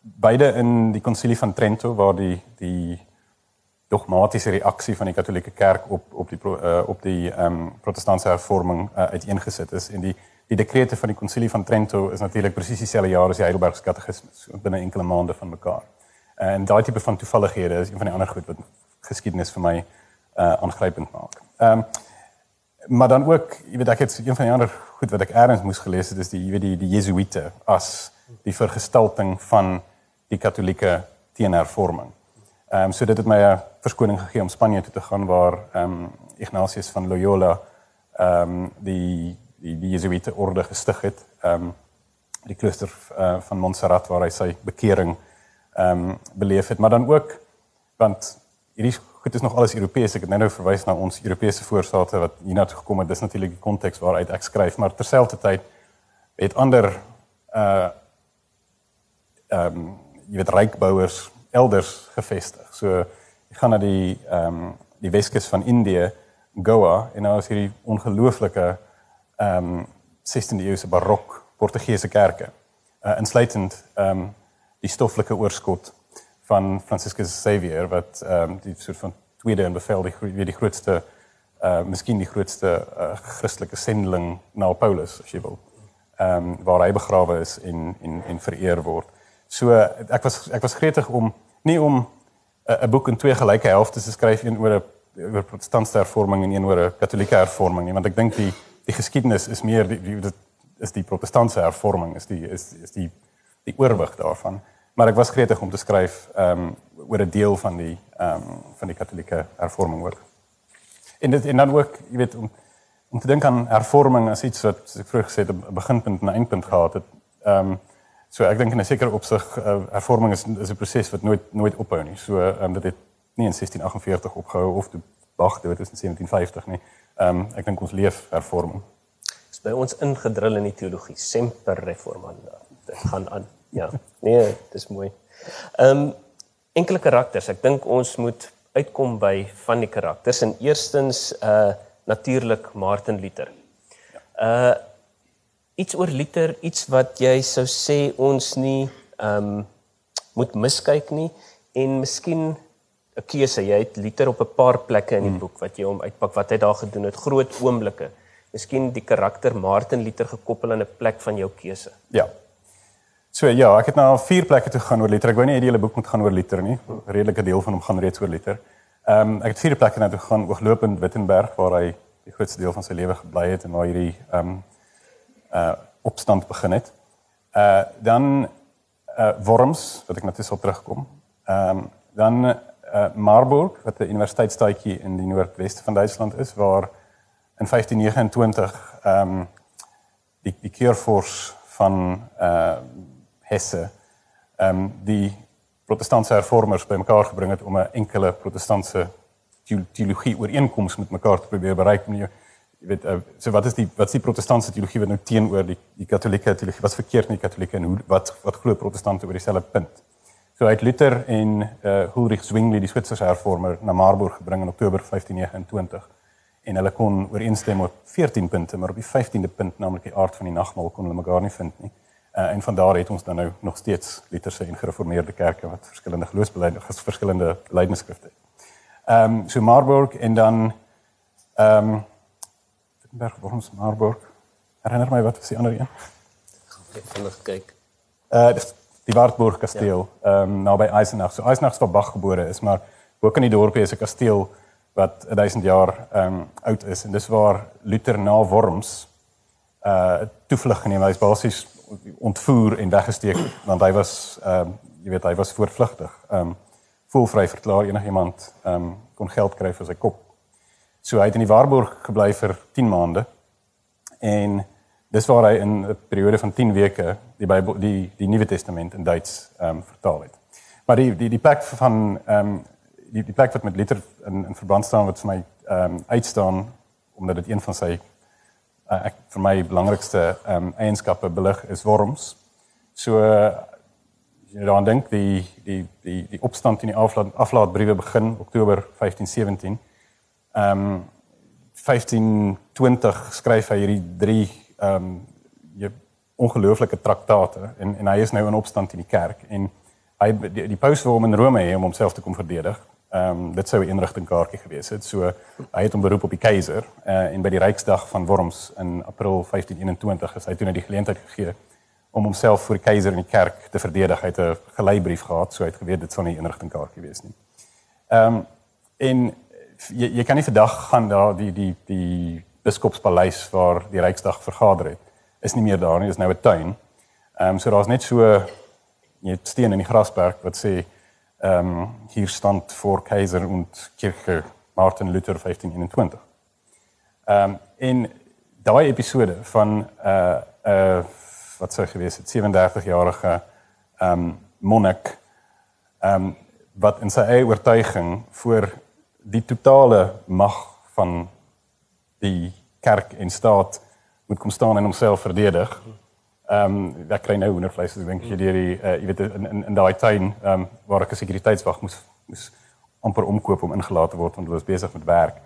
beide in die konsilie van Trento waar die die dogmatiese reaksie van die Katolieke Kerk op op die uh, op die ehm um, protestantse hervorming uh, uiteengesit is en die die dekrete van die konsilie van Trento is natuurlik presies dieselfde jaar as die Heidelbergse katekismes, binne enkele maande van mekaar. En daai tipe van toevallighede is een van die ander goed wat geskiedenis vir my uh aangrypend maak. Ehm um, maar dan ook, jy weet ek het een van die ander goed wat ek eers moes gelees het is die jy weet die die Jesuite as die vergestalting van die katolieke teenhervorming. Ehm um, so dit het my 'n verskoning gegee om Spanje toe te gaan waar ehm um, Ignatius van Loyola ehm um, die die die Jesuite orde gestig het. Ehm um, die klooster uh, van Montserrat waar hy sy bekering ehm um, beleef het, maar dan ook want hierdie goed is nog alles Europees. Ek het nou verwys na ons Europese voorstate wat hiernatoe gekom het. Dis natuurlik die konteks waaruit ek skryf, maar terselfdertyd het ander uh ehm um, jy weet rykbouers elders gevestig. So jy gaan na die ehm um, die Weskus van Indië, Goa en nou is hierdie ongelooflike ehm um, 16de eeuse barok Portugese kerke. Uh insluitend ehm um, die stoffelike oorskot van Franciscus Xavier wat ehm um, die soort van tweede en bevel die weer die grootste uh miskien die grootste uh, Christelike sendeling na Paulus as jy wil. Ehm um, waar hy begrawe is en en en vereer word. So ek was ek was gretig om nie om 'n boek in twee gelyke helftes te skryf een oor 'n oor protestantse hervorming en een oor 'n katolieke hervorming nie want ek dink die die geskiedenis is meer die, die dit is die protestantse hervorming is die is is die die oorwig daarvan. Maar ek was gretig om te skryf ehm um, oor 'n deel van die ehm um, van die katolieke hervorming ook. En dit en dan ook jy weet om om te dink aan hervorming as iets wat ek vroeër gesê het 'n beginpunt en 'n eindpunt gehad het ehm um, So ek dink in 'n sekere opsig uh, hervorming is is 'n proses wat nooit nooit ophou nie. So ehm um, dit het nie in 1648 opgehou of toe Bach dit in 1750 nie. Ehm um, ek dink ons leef hervorming. Dis by ons ingedrul in die teologie, semper reformanda. Dit gaan aan. Ja. Nee, dis mooi. Ehm um, enkele karakters. Ek dink ons moet uitkom by van die karakters en eerstens uh natuurlik Martin Luther. Uh iets oor liter, iets wat jy sou sê ons nie ehm um, moet miskyk nie en miskien 'n keuse. Jy het liter op 'n paar plekke in die hmm. boek wat jy hom uitpak wat hy daar gedoen het, groot oomblikke. Miskien die karakter Martin Luther gekoppel aan 'n plek van jou keuse. Ja. So ja, ek het nou al vier plekke toe gaan oor liter. Ek wou nie hê die hele boek moet gaan oor liter nie. 'n Redelike deel van hom gaan reeds oor liter. Ehm um, ek het vier plekke na toe gegaan, ooglopend Wittenberg waar hy die grootste deel van sy lewe gebly het en waar hierdie ehm um, uh opstand begin het. Uh dan uh Worms wat ek natuurlik sal terugkom. Ehm um, dan uh Marburg wat 'n universiteitstaatjie in die noordweste van Duitsland is waar in 1529 ehm um, die die keurfors van uh Hesse ehm um, die protestantse hervormers bymekaar gebring het om 'n enkele protestantse teologie ooreenkoms met mekaar te probeer bereik. Nie, jy weet uh, so wat is die wat is die protestantse teologie wat nou teenoor die die katolieke teologie wat verkeerd met die katolieke en hoe wat wat glo protestante oor dieselfde punt. So uit Luther en uh Ulrich Zwingli die Switserse hervormer na Marburg gebring in Oktober 1529 en hulle kon ooreenstem op 14 punte maar op die 15de punt naamlik die aard van die nagmaal kon hulle mekaar nie vind nie. Uh en van daar het ons dan nou nog steeds Lutherse en gereformeerde kerke wat verskillende geloofsbeleide verskillende leidenskrifte. Ehm um, so Marburg en dan ehm um, Berg Worms Marburg. Herinner my wat was die ander een? Ek gaan nog kyk. Uh die Wartburg kasteel, ja. ehm ja. um, naby Eisenach. So Eisenach waar Bach gebore is, maar ook in die dorpie is 'n kasteel wat 1000 jaar ehm um, oud is en dis waar Luther na Worms uh toevlug geneem. Hy is basies ontvoer en weggesteek want hy was ehm um, jy weet hy was voortvlugtig. Ehm um, voelvry verklaar enigiemand ehm um, kon geld kry vir sy kop. So hy het in die Waarborg gebly vir 10 maande. En dis waar hy in 'n periode van 10 weke die Bybel die die Nuwe Testament in Duits ehm um, vertaal het. Maar die die die plek van ehm um, die die plek wat met Luther in in verband staan wat vir my ehm um, uitstaan omdat dit een van sy uh, ek vir my belangrikste ehm um, eienskappe belig is Worms. So uh, jy dan dink die die die die opstand in die aflaat aflaatbriewe begin Oktober 1517 Ehm um, 1520 skryf hy hierdie drie ehm um, ongelooflike traktate en en hy is nou in opstand in die kerk en hy die, die paus wil hom in Rome hê om homself te kom verdedig. Ehm um, dit sou 'n inrigtingkaartjie gewees het. So hy het hom beroep op die keiser uh, en by die Ryksdag van Worms in April 1521 is hy toe na die geleentheid gegee om homself voor die keiser in die kerk te verdedig. Hy het 'n geleibrief gehad, so hy het geweet dit sou nie 'n inrigtingkaartjie wees nie. Ehm um, en jy, jy kan nie vandag gaan daar die die die biskopspaleis waar die Ryksdag vergader het. Is nie meer daar nie, is nou 'n tuin. Ehm um, so daar's net so jy steen in die grasberg wat sê ehm um, hier stand voor keizer en kirche Martin Luther 1521. Ehm um, in daai episode van 'n uh, 'n uh, wat sou gewees het 37 jarige ehm um, monnik ehm um, wat in sy eie oortuiging voor die totale mag van die kerk en staat moet kom staan en homself verdedig. Ehm um, ek kry nou hoendervleis as ek dink jy deur die uh, jy weet in in, in daai tuin ehm um, waar ek 'n sekuriteitswag moes moes amper omkoop om ingelaat te word want hulle was besig met werk.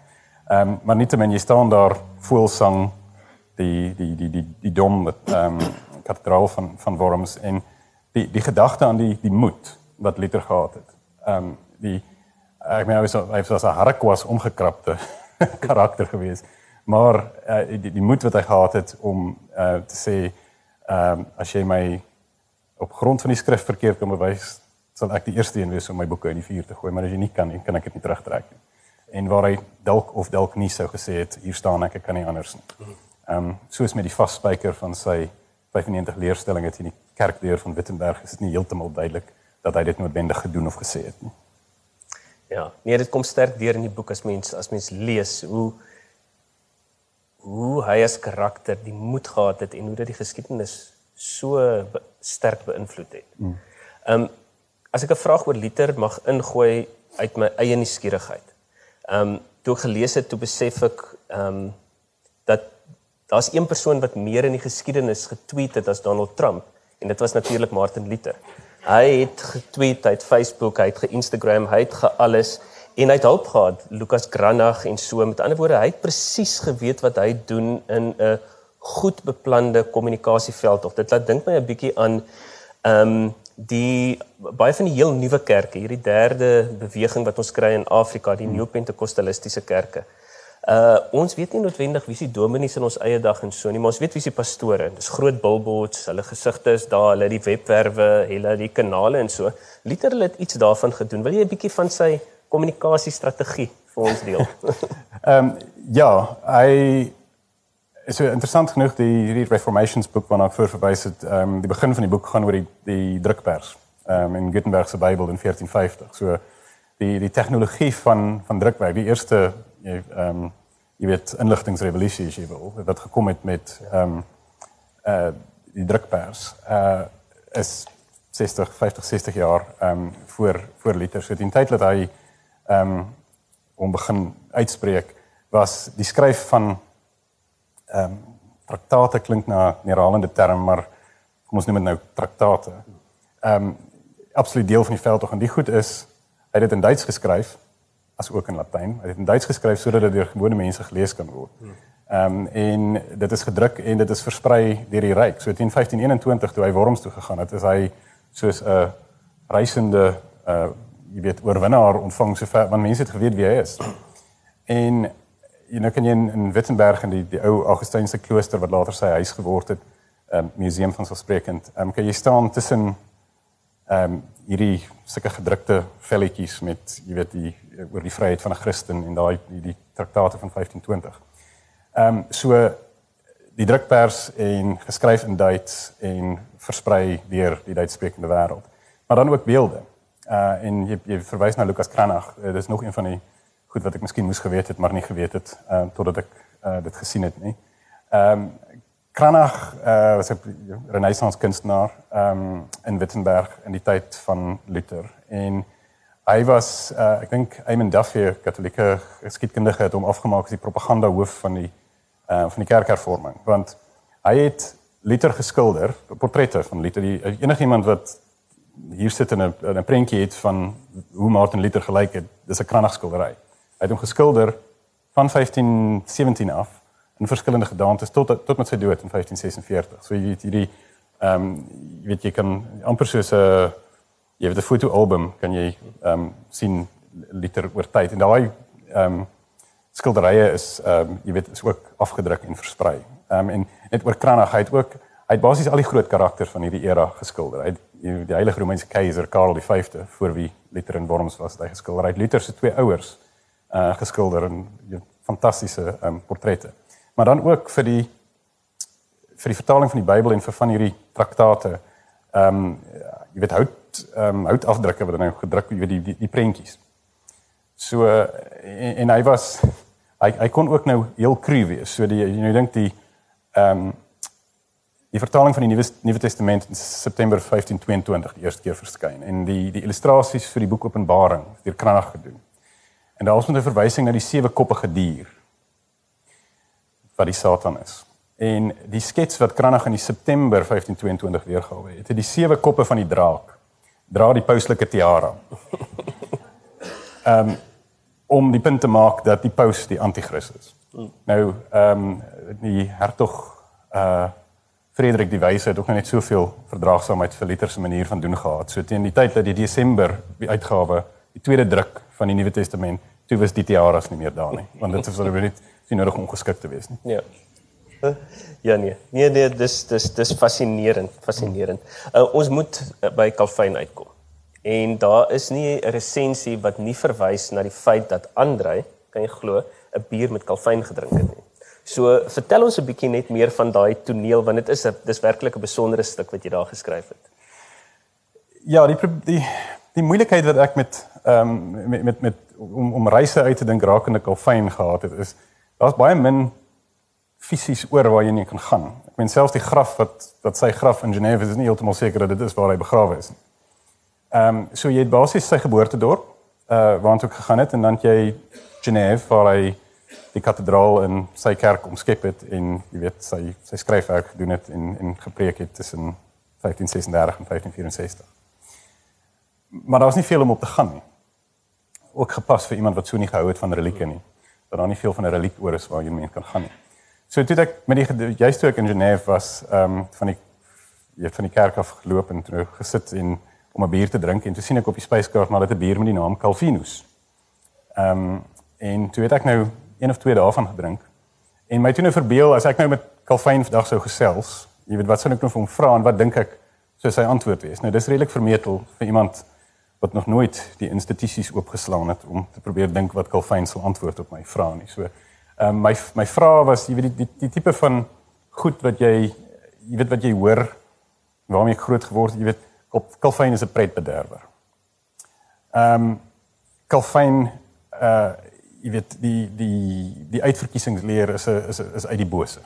Ehm um, maar nietemin jy staan daar voelsang die die die die die dom met ehm um, kathedraal van van Worms en die die gedagte aan die die moed wat Luther gehad het. Ehm um, die ek meen hy was hy was 'n harkwas omgekrapte karakter geweest. Maar uh, die die moed wat hy gehad het om uh, te sê ehm um, as jy my op grond van die skrif verkeerd kan bewys, sal ek die eerste een wees om my boeke in die vuur te gooi, maar as jy nie kan nie, kan ek dit nie terugtrek nie. En waar hy dalk of dalk nie sou gesê het hier staan ek, ek kan nie anders nie. Ehm um, soos met die vasspyker van sy 95 leerstellings in die kerkdeur van Wittenberg is dit nie heeltemal duidelik dat hy dit noodwendig gedoen of gesê het nie. Ja, nee, dit kom sterk deur in die boek as mens as mens lees hoe hoe hy as karakter die moed gehad het en hoe dit die geskiedenis so be sterk beïnvloed het. Mm. Ehm um, as ek 'n vraag oor Luther mag ingooi uit my eie nuuskierigheid. Ehm um, toe ek gelees het, toe besef ek ehm um, dat daar's een persoon wat meer in die geskiedenis getweet het as Donald Trump en dit was natuurlik Martin Luther. Hy het getweet, hy het Facebook, hy het ge-Instagram, hy het ge-alles en hy het hulp gehad, Lucas Granach en so. Met ander woorde, hy het presies geweet wat hy doen in 'n goed beplande kommunikasieveld of dit laat dink my 'n bietjie aan ehm um, die baie van die heel nuwe kerke, hierdie derde beweging wat ons kry in Afrika, die neopentecostalistiese kerke. Uh ons weet nie noodwendig wie se dominees in ons eie dag en so nie, maar ons weet wie se pastore. Dis groot billboards, hulle gesigte is daar, hulle die webwerwe, hulle die kanale en so. Liter het iets daarvan gedoen. Wil jy 'n bietjie van sy kommunikasiestrategie vir ons deel? Ehm um, ja, hy is so interessant genoeg die hierdie Reformations boek waarna ek voor verwys het. Ehm um, die begin van die boek gaan oor die die drukpers ehm um, in Gutenberg se Bybel in 1450. So die die tegnologie van van drukwerk, die eerste jy ehm um, jy weet inligtingrevolusie as jy wil wat gekom het met ehm um, uh die drukpers uh is 60 50 60 jaar ehm um, voor voor liter so die tyd dat hy ehm um, om begin uitspreek was die skryf van ehm um, traktate klink na 'n herhalende term maar kom ons noem dit nou traktate. Ehm um, absoluut deel van die veld tog en die goed is hy het dit in Duits geskryf as ook in Latyn. Hy het in Duits geskryf sodat dit deur gewone mense gelees kan word. Ehm um, en dit is gedruk en dit is versprei deur die ryk. So teen 1521 toe hy Worms toe gegaan het, is hy soos 'n reisende uh jy weet oorwinnaar ontvang so ver want mense het geweet wie hy is. En jy nou kan jy in, in Wittenberg in die die ou Augustynse klooster wat later sy huis geword het, 'n um, museum van selfsprekend. Ehm um, kan jy staan tussen ehm um, hierdie sulke gedrukte velletjies met jy weet die oor die vryheid van 'n Christen en daai die, die traktate van 1520. Ehm um, so die drukpers en geskryf in Duits en versprei deur die Duitssprekende wêreld. Maar dan ook beelde. Uh en jy jy verwys na Lukas Kranach. Uh, dit is nog een van die goed wat ek miskien moes geweet het maar nie geweet het uh totdat ek uh dit gesien het nie. Ehm um, Kranach uh, was 'n renaissance kunstenaar um, in Wittenberg in die tyd van Luther. En hy was uh, ek dink Eamon Duffy katolieke geskiedkundige het hom afgemaak as die propaganda hoof van die uh, van die kerkhervorming. Want hy het Luther geskilder portrette van Luther. Die enigiemand wat hier sit in 'n 'n prentjie het van hoe Martin Luther gelyk het dis 'n Kranach skildery. Hy het hom geskilder van 1517 af in verskillende gedaantes tot tot met sy dood in 1546. So jy weet hierdie ehm um, jy weet jy kan amper soos 'n jy weet 'n fotoalbum kan jy ehm um, sien liter oor tyd en daai ehm um, skilderye is ehm um, jy weet is ook afgedruk en versprei. Ehm um, en net oor Cranach ook hy het basies al die groot karakters van hierdie era geskilder. Hy het die heilige Romeinse keiser Karel die 5de voor wie Luther in Worms was, hy geskilder. Hy het Luther se twee ouers uh geskilder en fantastiese ehm um, portrette. Maar dan ook vir die vir die vertaling van die Bybel en vir van hierdie traktate. Ehm um, jy weet hout ehm um, houtafdrukke wat nou gedruk jy weet die die, die prentjies. So en, en hy was hy hy kon ook nou heel cru wees. So die jy nou dink die ehm um, die vertaling van die Nuwe Nuwe Testament in September 1522 die eerste keer verskyn en die die illustrasies vir die boek Openbaring deur Kranach gedoen. En daar is 'n verwysing na die sewe koppige dier wat die Satan is. En die skets wat Kranach in September 1522 weergawe het, het die sewe koppe van die draak dra die pauslike tiara. Ehm um, om die punt te maak dat die paus die anti-kris is. Nou ehm um, die hertog uh Frederik die Wyse het ook net soveel verdraagsaamheid vir Luther se manier van doen gehad. So teen die tyd dat die Desember die uitgawe, die tweede druk van die Nuwe Testament, toe was die tiaras nie meer daar nie, want dit was alweer net nie nodig om geskik te wees nie. Ja. Ja nee. Nee nee, dis dis dis fascinerend, fascinerend. Uh, ons moet uh, by Calvin uitkom. En daar is nie 'n resensie wat nie verwys na die feit dat Andrei, kan jy glo, 'n bier met Calvin gedrink het nie. So vertel ons 'n bietjie net meer van daai toneel want dit is 'n dis werklik 'n besondere stuk wat jy daar geskryf het. Ja, die die die moeilikheid wat ek met ehm um, met met met om om reise uit te dink rakende Calvin gehad het is daar's baie min fisies oor waar jy nie kan gaan. Ek meen selfs die graf wat wat sy graf in Genève is, is nie heeltemal seker dat dit is waar hy begrawe is nie. Ehm um, so jy het basies sy geboortedorp uh waartoe ek gegaan het en dan jy Genève waar hy die kathedraal in sy kerk omskep het en jy weet sy sy skryfwerk gedoen het en en gepreek het tussen 1536 en 1564. Maar daar was nie veel om op te gaan nie. Ook gepas vir iemand wat so nie gehou het van religie nie. Dat daar nie veel van 'n reliek oor is waar jy mens kan gaan nie. So toe ek met die juist toe ek in Genève was, ehm um, van die jy het van die kerk af geloop en terug gesit en om 'n bier te drink en toe sien ek op die spyskaart maar dit 'n bier met die naam Calvinus. Ehm um, en toe het ek nou een of twee daarvan gedrink. En my toe nou verbeel as ek nou met Calvin vandag sou gesels, jy weet wat sou ek nou vir hom vra en wat dink ek sou sy antwoord wees? Nou dis redelik vermetel vir iemand wat nog nooit die institusies oopgeslaan het om te probeer dink wat Calvin sal antwoord op my vrae nie. So ehm um, my my vraag was jy weet die die, die tipe van goed wat jy jy weet wat jy hoor waarmee ek groot geword het, jy weet Calvin is 'n pretbederwer. Ehm um, Calvin uh jy weet die die die uitverkiesingsleer is 'n is is uit die bose.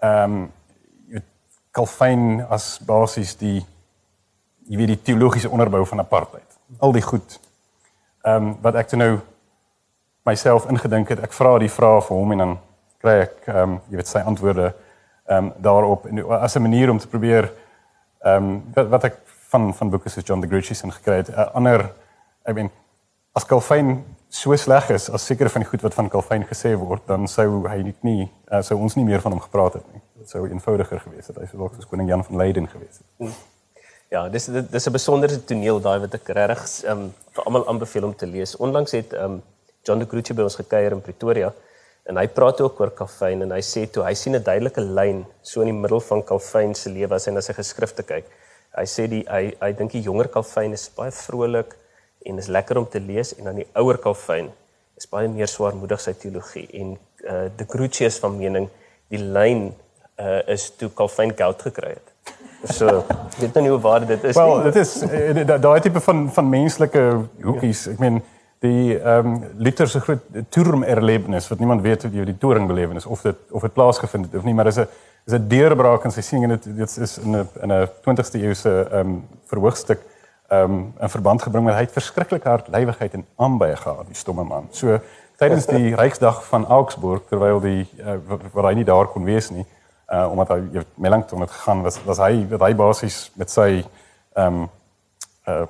Ehm um, jy weet Calvin as basies die jy weet die teologiese onderbou van apartheid. Al die goed. Ehm um, wat ek toe nou myself ingedink het, ek vra die vrae vir hom en dan kry ek ehm um, jy weet sy antwoorde ehm um, daarop en as 'n manier om te probeer Ehm um, wat, wat ek van van boeke soos John the Grecius en gekry het, uh, ander I mean as Calvin so sleg is as seker van die goed wat van Calvin gesê word, dan sou hy nie nie uh, sou ons nie meer van hom gepraat het nie. Dit sou eenvoudiger gewees het. Hy sou dalk soos koning Jan van Leyden gewees het. Hmm. Ja, dis dis 'n besondere toneel daai wat ek regtig um, vir almal aanbeveel om te lees. Onlangs het um, John the Grecius by ons gekuier in Pretoria en hy praat ook oor Calvin en hy sê toe hy sien 'n duidelike lyn so in die middel van Calvin se lewe as hy na sy geskrifte kyk. Hy sê die hy hy dink die jonger Calvin is baie vrolik en is lekker om te lees en dan die ouer Calvin is baie meer swaarmoedig sy teologie en uh, de Crucius van mening die lyn uh, is toe Calvin geld gekry het. So, ek weet nou nie hoe waar dit is well, nie. Wel, dit is eh, daai tipe van van menslike hoekies. Ek meen die ehm um, Luther se groot Turmerlebnis wat niemand weet of jy die Turing belewenis of dit of dit plaasgevind het of nie, maar dis 'n is 'n deurbraak in sy siening en dit dit is in 'n in 'n 20ste eeuse ehm um, verhoogstuk ehm um, 'n verband gebring met hy het verskriklik hard lywigheid en aanbye gehad, die stomme man. So tydens die Ryksdag van Augsburg terwyl die uh, waar hy nie daar kon wees nie, uh omdat hy Melanchthon het gegaan was was hy wat hy basies met sy ehm um, uh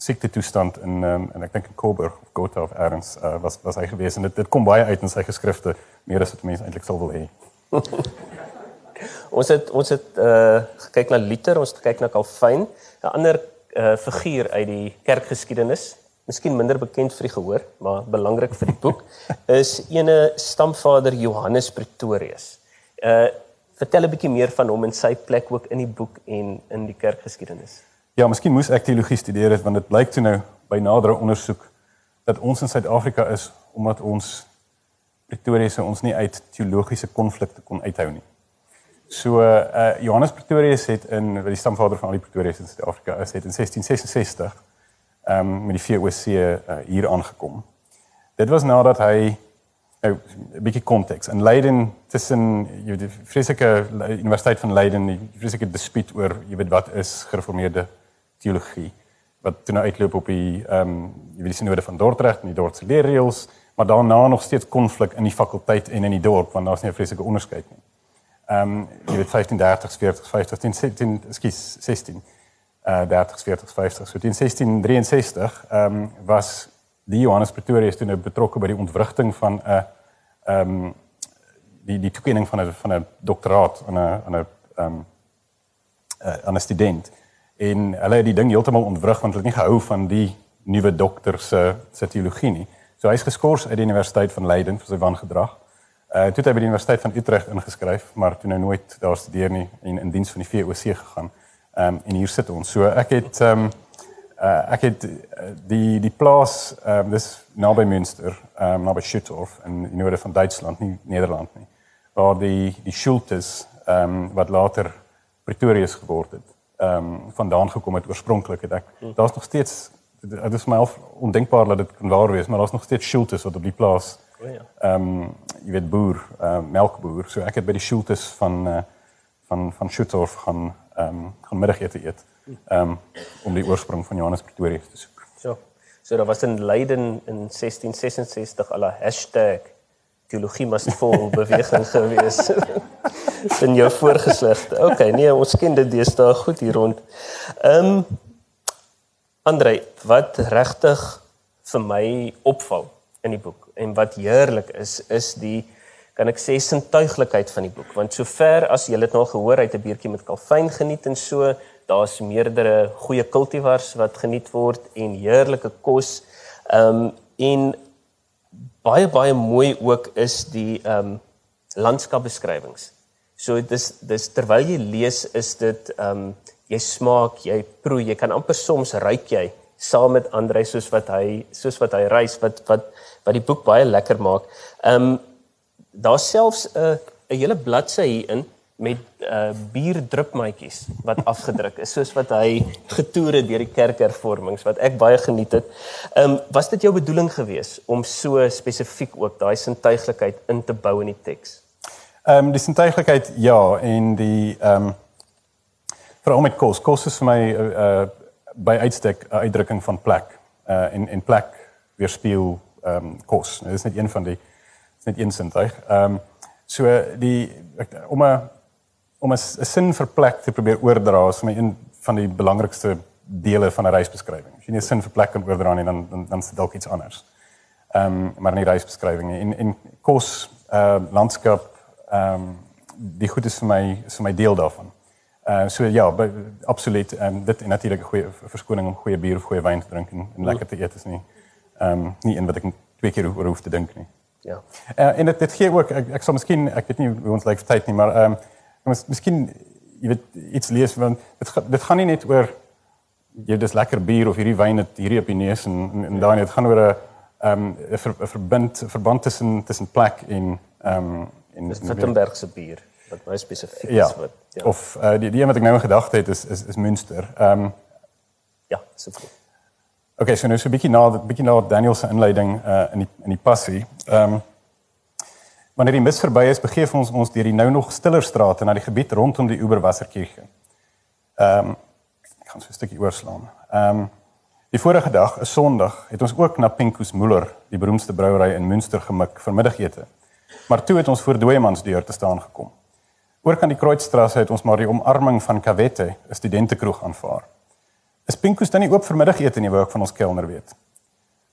siekte toestand in um, en ek dink in Coburg of Gotha of Erns uh, was was hy gewees en dit dit kom baie uit in sy geskrifte meer as wat mense eintlik sou wil hê. ons het ons het uh gekyk na Luther, ons het gekyk na Calvin, 'n ander uh figuur uit die kerkgeskiedenis, miskien minder bekend vir die gehoor, maar belangrik vir die boek, is ene stamvader Johannes Pretorius. Uh vertel 'n bietjie meer van hom en sy plek ook in die boek en in die kerkgeskiedenis. Ja, miskien moes ek teologie studeer het want dit blyk toe nou by nadere ondersoek dat ons in Suid-Afrika is omdat ons Pretorius ons nie uit teologiese konflikte kon uithou nie. So uh Johannes Pretorius het in wat die stamvader van al die Pretorius in Suid-Afrika is, het in 1666 ehm um, met die VOC uh, hier aangekom. Dit was nadat hy nou 'n bietjie konteks in Leiden tussen jy weet die vreeslike Universiteit van Leiden, die vreeslike dispuut oor jy weet wat is gereformeerde teologie wat toe nou uitloop op die ehm um, jy weet die sinode van Dordrecht en die Dordtse leerreëls maar daarna nog steeds konflik in die fakulteit en in die dorp want daar's nie 'n vreeslike onderskeid nie. Ehm um, jy weet 1530 40 50 10 16 skus 16 uh 30 40 50 so in 1663 ehm um, was die Johannes Pretorius toe nou betrokke by die ontwrigting van 'n ehm um, die die toekenning van 'n van 'n doktoraat aan 'n aan 'n ehm um, aan 'n student en hulle het die ding heeltemal ontwrig want hulle het nie gehou van die nuwe dokter se se teologie nie. So hy's geskort uit die Universiteit van Leiden vir sy wangedrag. Uh toe het hy by die Universiteit van Utrecht ingeskryf, maar toe nou nooit daar studeer nie en in diens van die VOC gegaan. Ehm um, en hier sit ons. So ek het ehm um, uh ek het uh, die die plaas ehm um, dis naby Münster, ehm um, naby Schüttorf in die noorde van Duitsland, nie Nederland nie. Waar die die Schultes ehm um, wat later Pretorius geword het, ehm um, vandaan gekom het oorspronklik het ek. Daar's nog steeds dit is my al ondenkbaar dat dit kan waar wees, maar daar's nog steeds Schultes wat op die plaas. O ja. Ehm um, jy weet boer, ehm uh, melkboer. So ek het by die Schultes van uh, van van Schuttorf gaan ehm um, gaan middagete eet. Ehm um, om die oorsprong van Johannes Pretorius te soek. So. So daar was in Leiden in 1666 al 'n hashtag teologie mas vol beweging gewees. in jou voorgesigte. Okay, nee, ons ken dit deesdae goed hier rond. Ehm um, Andre, wat regtig vir my opval in die boek en wat heerlik is, is die kan ek sê sintuiglikheid van die boek. Want sover as jy dit nou gehoor het, 'n bietjie met kalfyn geniet en so, daar's meerdere goeie kultivars wat geniet word en heerlike kos. Ehm um, en baie baie mooi ook is die ehm um, landskapbeskrywings. So dis dis terwyl jy lees is dit ehm um, jy smaak, jy proe, jy kan amper soms ruik jy saam met Andre soos wat hy soos wat hy reis wat wat wat die boek baie lekker maak. Ehm um, daar's selfs 'n 'n hele bladsy hierin met uh bierdrupmaatjies wat afgedruk is soos wat hy getoer het deur die kerkhervormings wat ek baie geniet het. Ehm um, was dit jou bedoeling gewees om so spesifiek ook daai sintuiglikheid in te bou in die teks? Ehm um, die sintuiglikheid ja en die ehm um veral met kos. Kos is vir my uh, uh, by uitstek 'n uitdrukking van plek. Uh en en plek weerspieël ehm um, kos. Nou, dit is net een van die is net een sintuig. Ehm um, so die om 'n om 'n sin vir plek te probeer oordra is vir my een van die belangrikste dele van 'n reisbeskrywing. As jy nie 'n sin vir plek kan oordra nie, dan dan dan is dit dalk iets anders. Ehm um, maar nie reisbeskrywing nie. En en kos, ehm uh, landskap, ehm um, die goed is vir my is vir my deel daarvan. Uh so ja, by, absoluut. Ehm um, dit en natuurlik 'n goeie verskoning om goeie bier of goeie wyn te drink en, en lekker te eet is nie ehm um, nie een wat ek twee keer oor hoef te dink nie. Ja. Uh, en dit dit gee ook ek, ek sal miskien ek weet nie hoe ons lyk like tyd nie, maar ehm um, miskien jy weet iets lees want dit dit gaan nie net oor jy dis lekker bier of hierdie wyn het hierdie op die neus en en, en daai dit gaan oor 'n ehm um, 'n ver, verbind verband tussen tussen plek en ehm um, en Wittenberg se bier wat baie spesifiek ja. is wat ja. Of uh, die die een wat ek nou in gedagte het is is is Münster. Ehm um, ja, super. Okay, so nou so 'n bietjie na 'n bietjie na Daniel se inleiding uh in die in die passie. Ehm um, wanneer die mis verby is, begeef ons ons deur die nou nog stiller strate na die gebied rondom die Oberwasserkirche. Ehm um, ek gaan so 'n stukkie oorslaan. Ehm um, die vorige dag, 'n Sondag, het ons ook na Pinkus Müller, die beroemdste brouery in Münster gemik vir middagete. Maar toe het ons voor Dooiemans deur te staan gekom. Oor kan die Kreuzstraße het ons maar die omarming van Cavette, 'n studentekroeg aanvaar. Is Pinkus dan nie oop vir middagete nie, wou ek van ons kelner weet.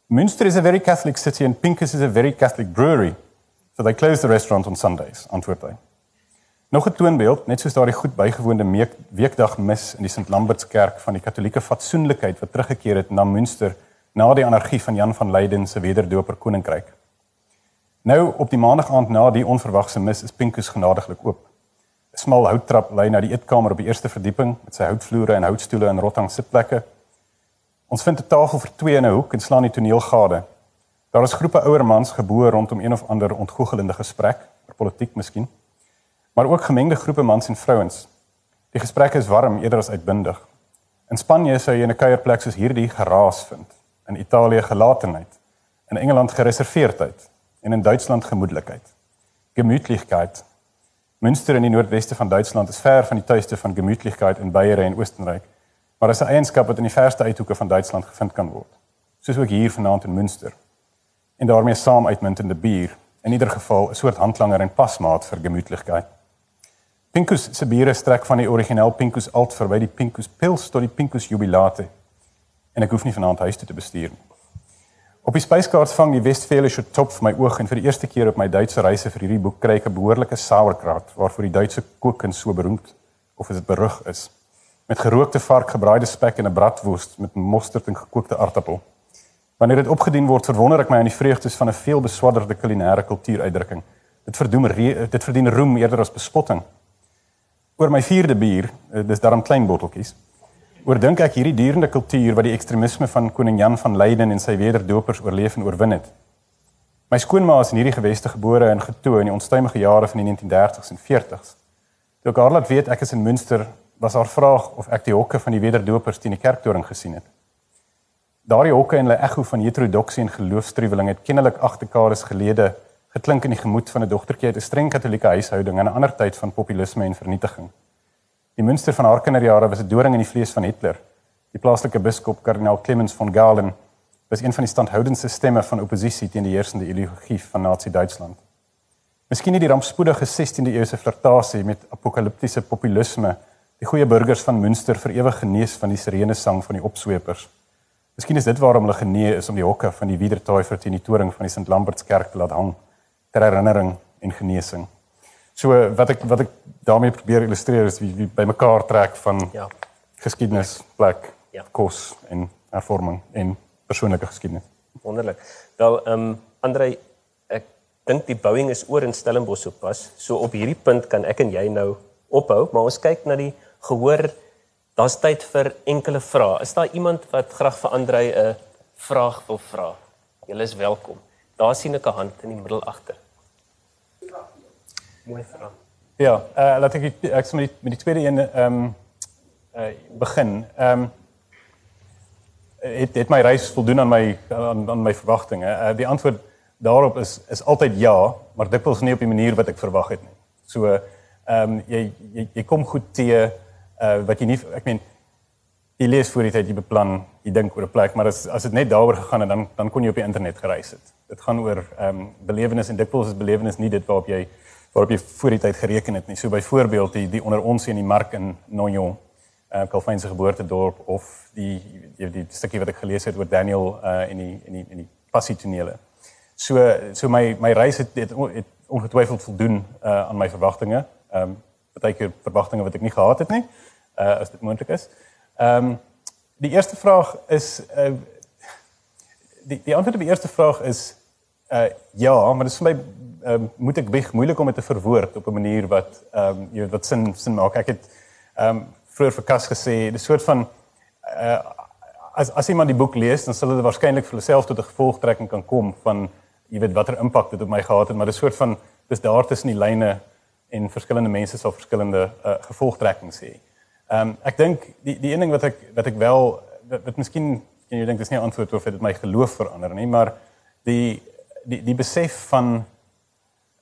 Münster is a very Catholic city and Pinkus is a very Catholic brewery. So they close the restaurant on Sundays, antwoord hy. Nog 'n toonbeeld, net soos daardie goed bygewoonde weekdag mis in die St. Lambert's kerk van die Katolieke fatsoenlikheid wat teruggekeer het na Münster na die anargie van Jan van Leyden se wederdoper koninkryk. Nou op die maandag aand na die onverwagse mis is Pinkus genadiglik oop. 'n Smal houttrap lei na die eetkamer op die eerste verdieping met sy houtvloere en houtstoele en rotting sitplekke. Ons vind 'n tafel vir twee in 'n hoek en slaan die toneel gade. Daar is groepe ouer mans geboor rondom een of ander ontgoochelende gesprek, oor politiek miskien, maar ook gemengde groepe mans en vrouens. Die gesprekke is warm eerder as uitbundig. In Spanje sou jy 'n kuierplek soos hierdie geraas vind, in Italië gelatenheid, in Engeland gereserveerdheid en in Duitsland gemoedelikheid. Gemütlichkeit. Münster in die noordweste van Duitsland is ver van die tuiste van Gemütlichkeit in Beieren en Oostenryk, maar is 'n eienskap wat in die verste uithoeke van Duitsland gevind kan word. Soos ook hier vanaand in Münster. En daarmee saam uitmuntende bier, in ieder geval 'n soort handlanger en pasmaat vir Gemütlichkeit. Pinkus se biere strek van die origineel Pinkus Alt verby die Pinkus Pils tot die Pinkus Jubilate. En ek hoef nie vanaand huis toe te bestuur nie. Op die spyskaart vang die Westfälische Topf my oog en vir die eerste keer op my Duitse reise vir hierdie boek kry ek 'n behoorlike sauerkraut waarvoor die Duitse kookkuns so beroemd of is dit berug is. Met gerookte vark, gebraaide spek en 'n bratwurst met mosterd en gekookte aartappel. Wanneer dit opgedien word, verwonder ek my aan die vreugdes van 'n veel beswadderde kulinaire kultuuruitdrukking. Dit verdien dit verdien roem eerder as bespotting. Oor my vierde bier, eh, dis daarom klein botteltjies oordink ek hierdie dierende kultuur wat die ekstremisme van koning Jan van Leyden en sy wederdopers oorleef en oorwin het. My skoonma is in hierdie geweste gebore en getoe in die onstuimige jare van die 1930s en 40s. Toe ek haar laat weet ek is in Münster, was haar vraag of ek die hokke van die wederdopers teen die kerktoring gesien het. Daardie hokke en hulle ekho van heterodoksie en geloofstruweling het kennelik agtekades gelede geklink in die gemoed van 'n dogtertjie uit 'n streng katolieke huishouding in 'n ander tyd van populisme en vernietiging. Die Münster van haar kinderjare was 'n doring in die vlees van Hitler. Die plaaslike biskop kardinaal Clemens von Galen was een van die standhoudendste stemme van oppositie teen die heersende ideologie van Nazi-Duitsland. Miskien het die rampspoedige 16de eeuse flirtasie met apokaliptiese populisme die goeie burgers van Münster vir ewig genees van die sirene sang van die opswepers. Miskien is dit waarom hulle genee is om die hokke van die Wiedertäufer teen die toring van die St. Lambertskerk te laat hang ter herinnering en genesing. So wat ek wat ek daarmee probeer illustreer is wie, wie bymekaar trek van ja. geskiedenis, plek, ja. kos en hervorming en persoonlike geskiedenis. Wonderlik. Wel, ehm um, Andre, ek dink die bouing is oor in Stellenbosch sopas. So op hierdie punt kan ek en jy nou ophou, maar ons kyk na die gehoor. Daar's tyd vir enkele vrae. Is daar iemand wat graag vir Andre 'n vraag wil vra? Julle is welkom. Daar sien ek 'n hand in die middel agter mooi vraag. Ja, uh, laat ek ek sê met met die tweede een ehm um, uh, begin. Ehm um, het het my reis voldoen aan my aan, aan my verwagtinge. Uh, die antwoord daarop is is altyd ja, maar dikwels nie op die manier wat ek verwag het nie. So ehm um, jy, jy jy kom goed te uh wat jy nie ek meen jy lees voor die tyd jy beplan, jy dink oor 'n plek, maar as as dit net daaroor gegaan het dan dan kon jy op die internet gereis het. Dit gaan oor ehm um, belewenis en dikwels is belewenis nie dit waarop jy waarop jy voor die tyd gereken het nie. So byvoorbeeld die die onder ons in die mark in Nonjon, uh Calvin se geboortedorp of die die, die stukkie wat ek gelees het oor Daniel uh in die in die in die passie tonele. So so my my reis het het, het ongetwyfeld voldoen uh aan my verwagtinge. Ehm um, partykeer verwagtinge wat ek nie gehad het nie. Uh as dit moontlik is. Ehm um, die eerste vraag is uh die die antwoord op die eerste vraag is uh ja, maar dit is vir my ehm um, moet ek baie moeilik om dit te verwoord op 'n manier wat ehm um, jy weet wat sin sin maak. Ek het ehm um, vroeër vir Kas gesê, 'n soort van uh as as iemand die boek lees, dan sal hulle waarskynlik vir hulself tot 'n gevolgtrekking kan kom van jy weet watter impak dit op my gehad het, maar 'n soort van dis daar tussen die lyne en verskillende mense sal verskillende uh, gevolgtrekkings hê. Ehm um, ek dink die die een ding wat ek wat ek wel wat, wat miskien en jy dink dis nie 'n antwoord of dit my geloof verander nie, maar die die die besef van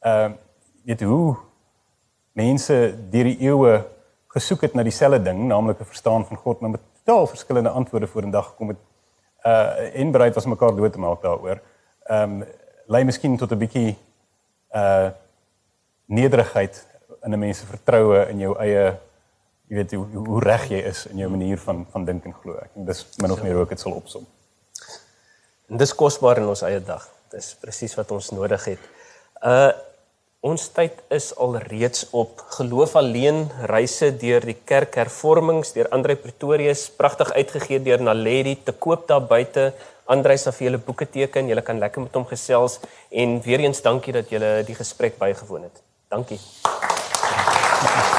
ehm uh, weet hoe mense deur die eeue gesoek het na dieselfde ding, naamlik 'n verstaan van God, maar met totaal verskillende antwoorde voor in dag gekom het. Uh en bereid was mekaar dood te maak daaroor. Ehm um, lei miskien tot 'n bietjie uh nederigheid in 'n mens se vertroue in jou eie jy weet hoe, hoe reg jy is in jou manier van van dink en glo. Ek dink dis min of meer hoe ek dit sal opsom. En dis kosbaar in ons eie dag. Dis presies wat ons nodig het. Uh Ons tyd is al reeds op geloof alleen reise deur die kerkhervormings deur Andre Pretorius pragtig uitgegee deur Naledi te koop daar buite Andrei sal vir julle boeke teken. Julle kan lekker met hom gesels en weer eens dankie dat julle die gesprek bygewoon het. Dankie. You.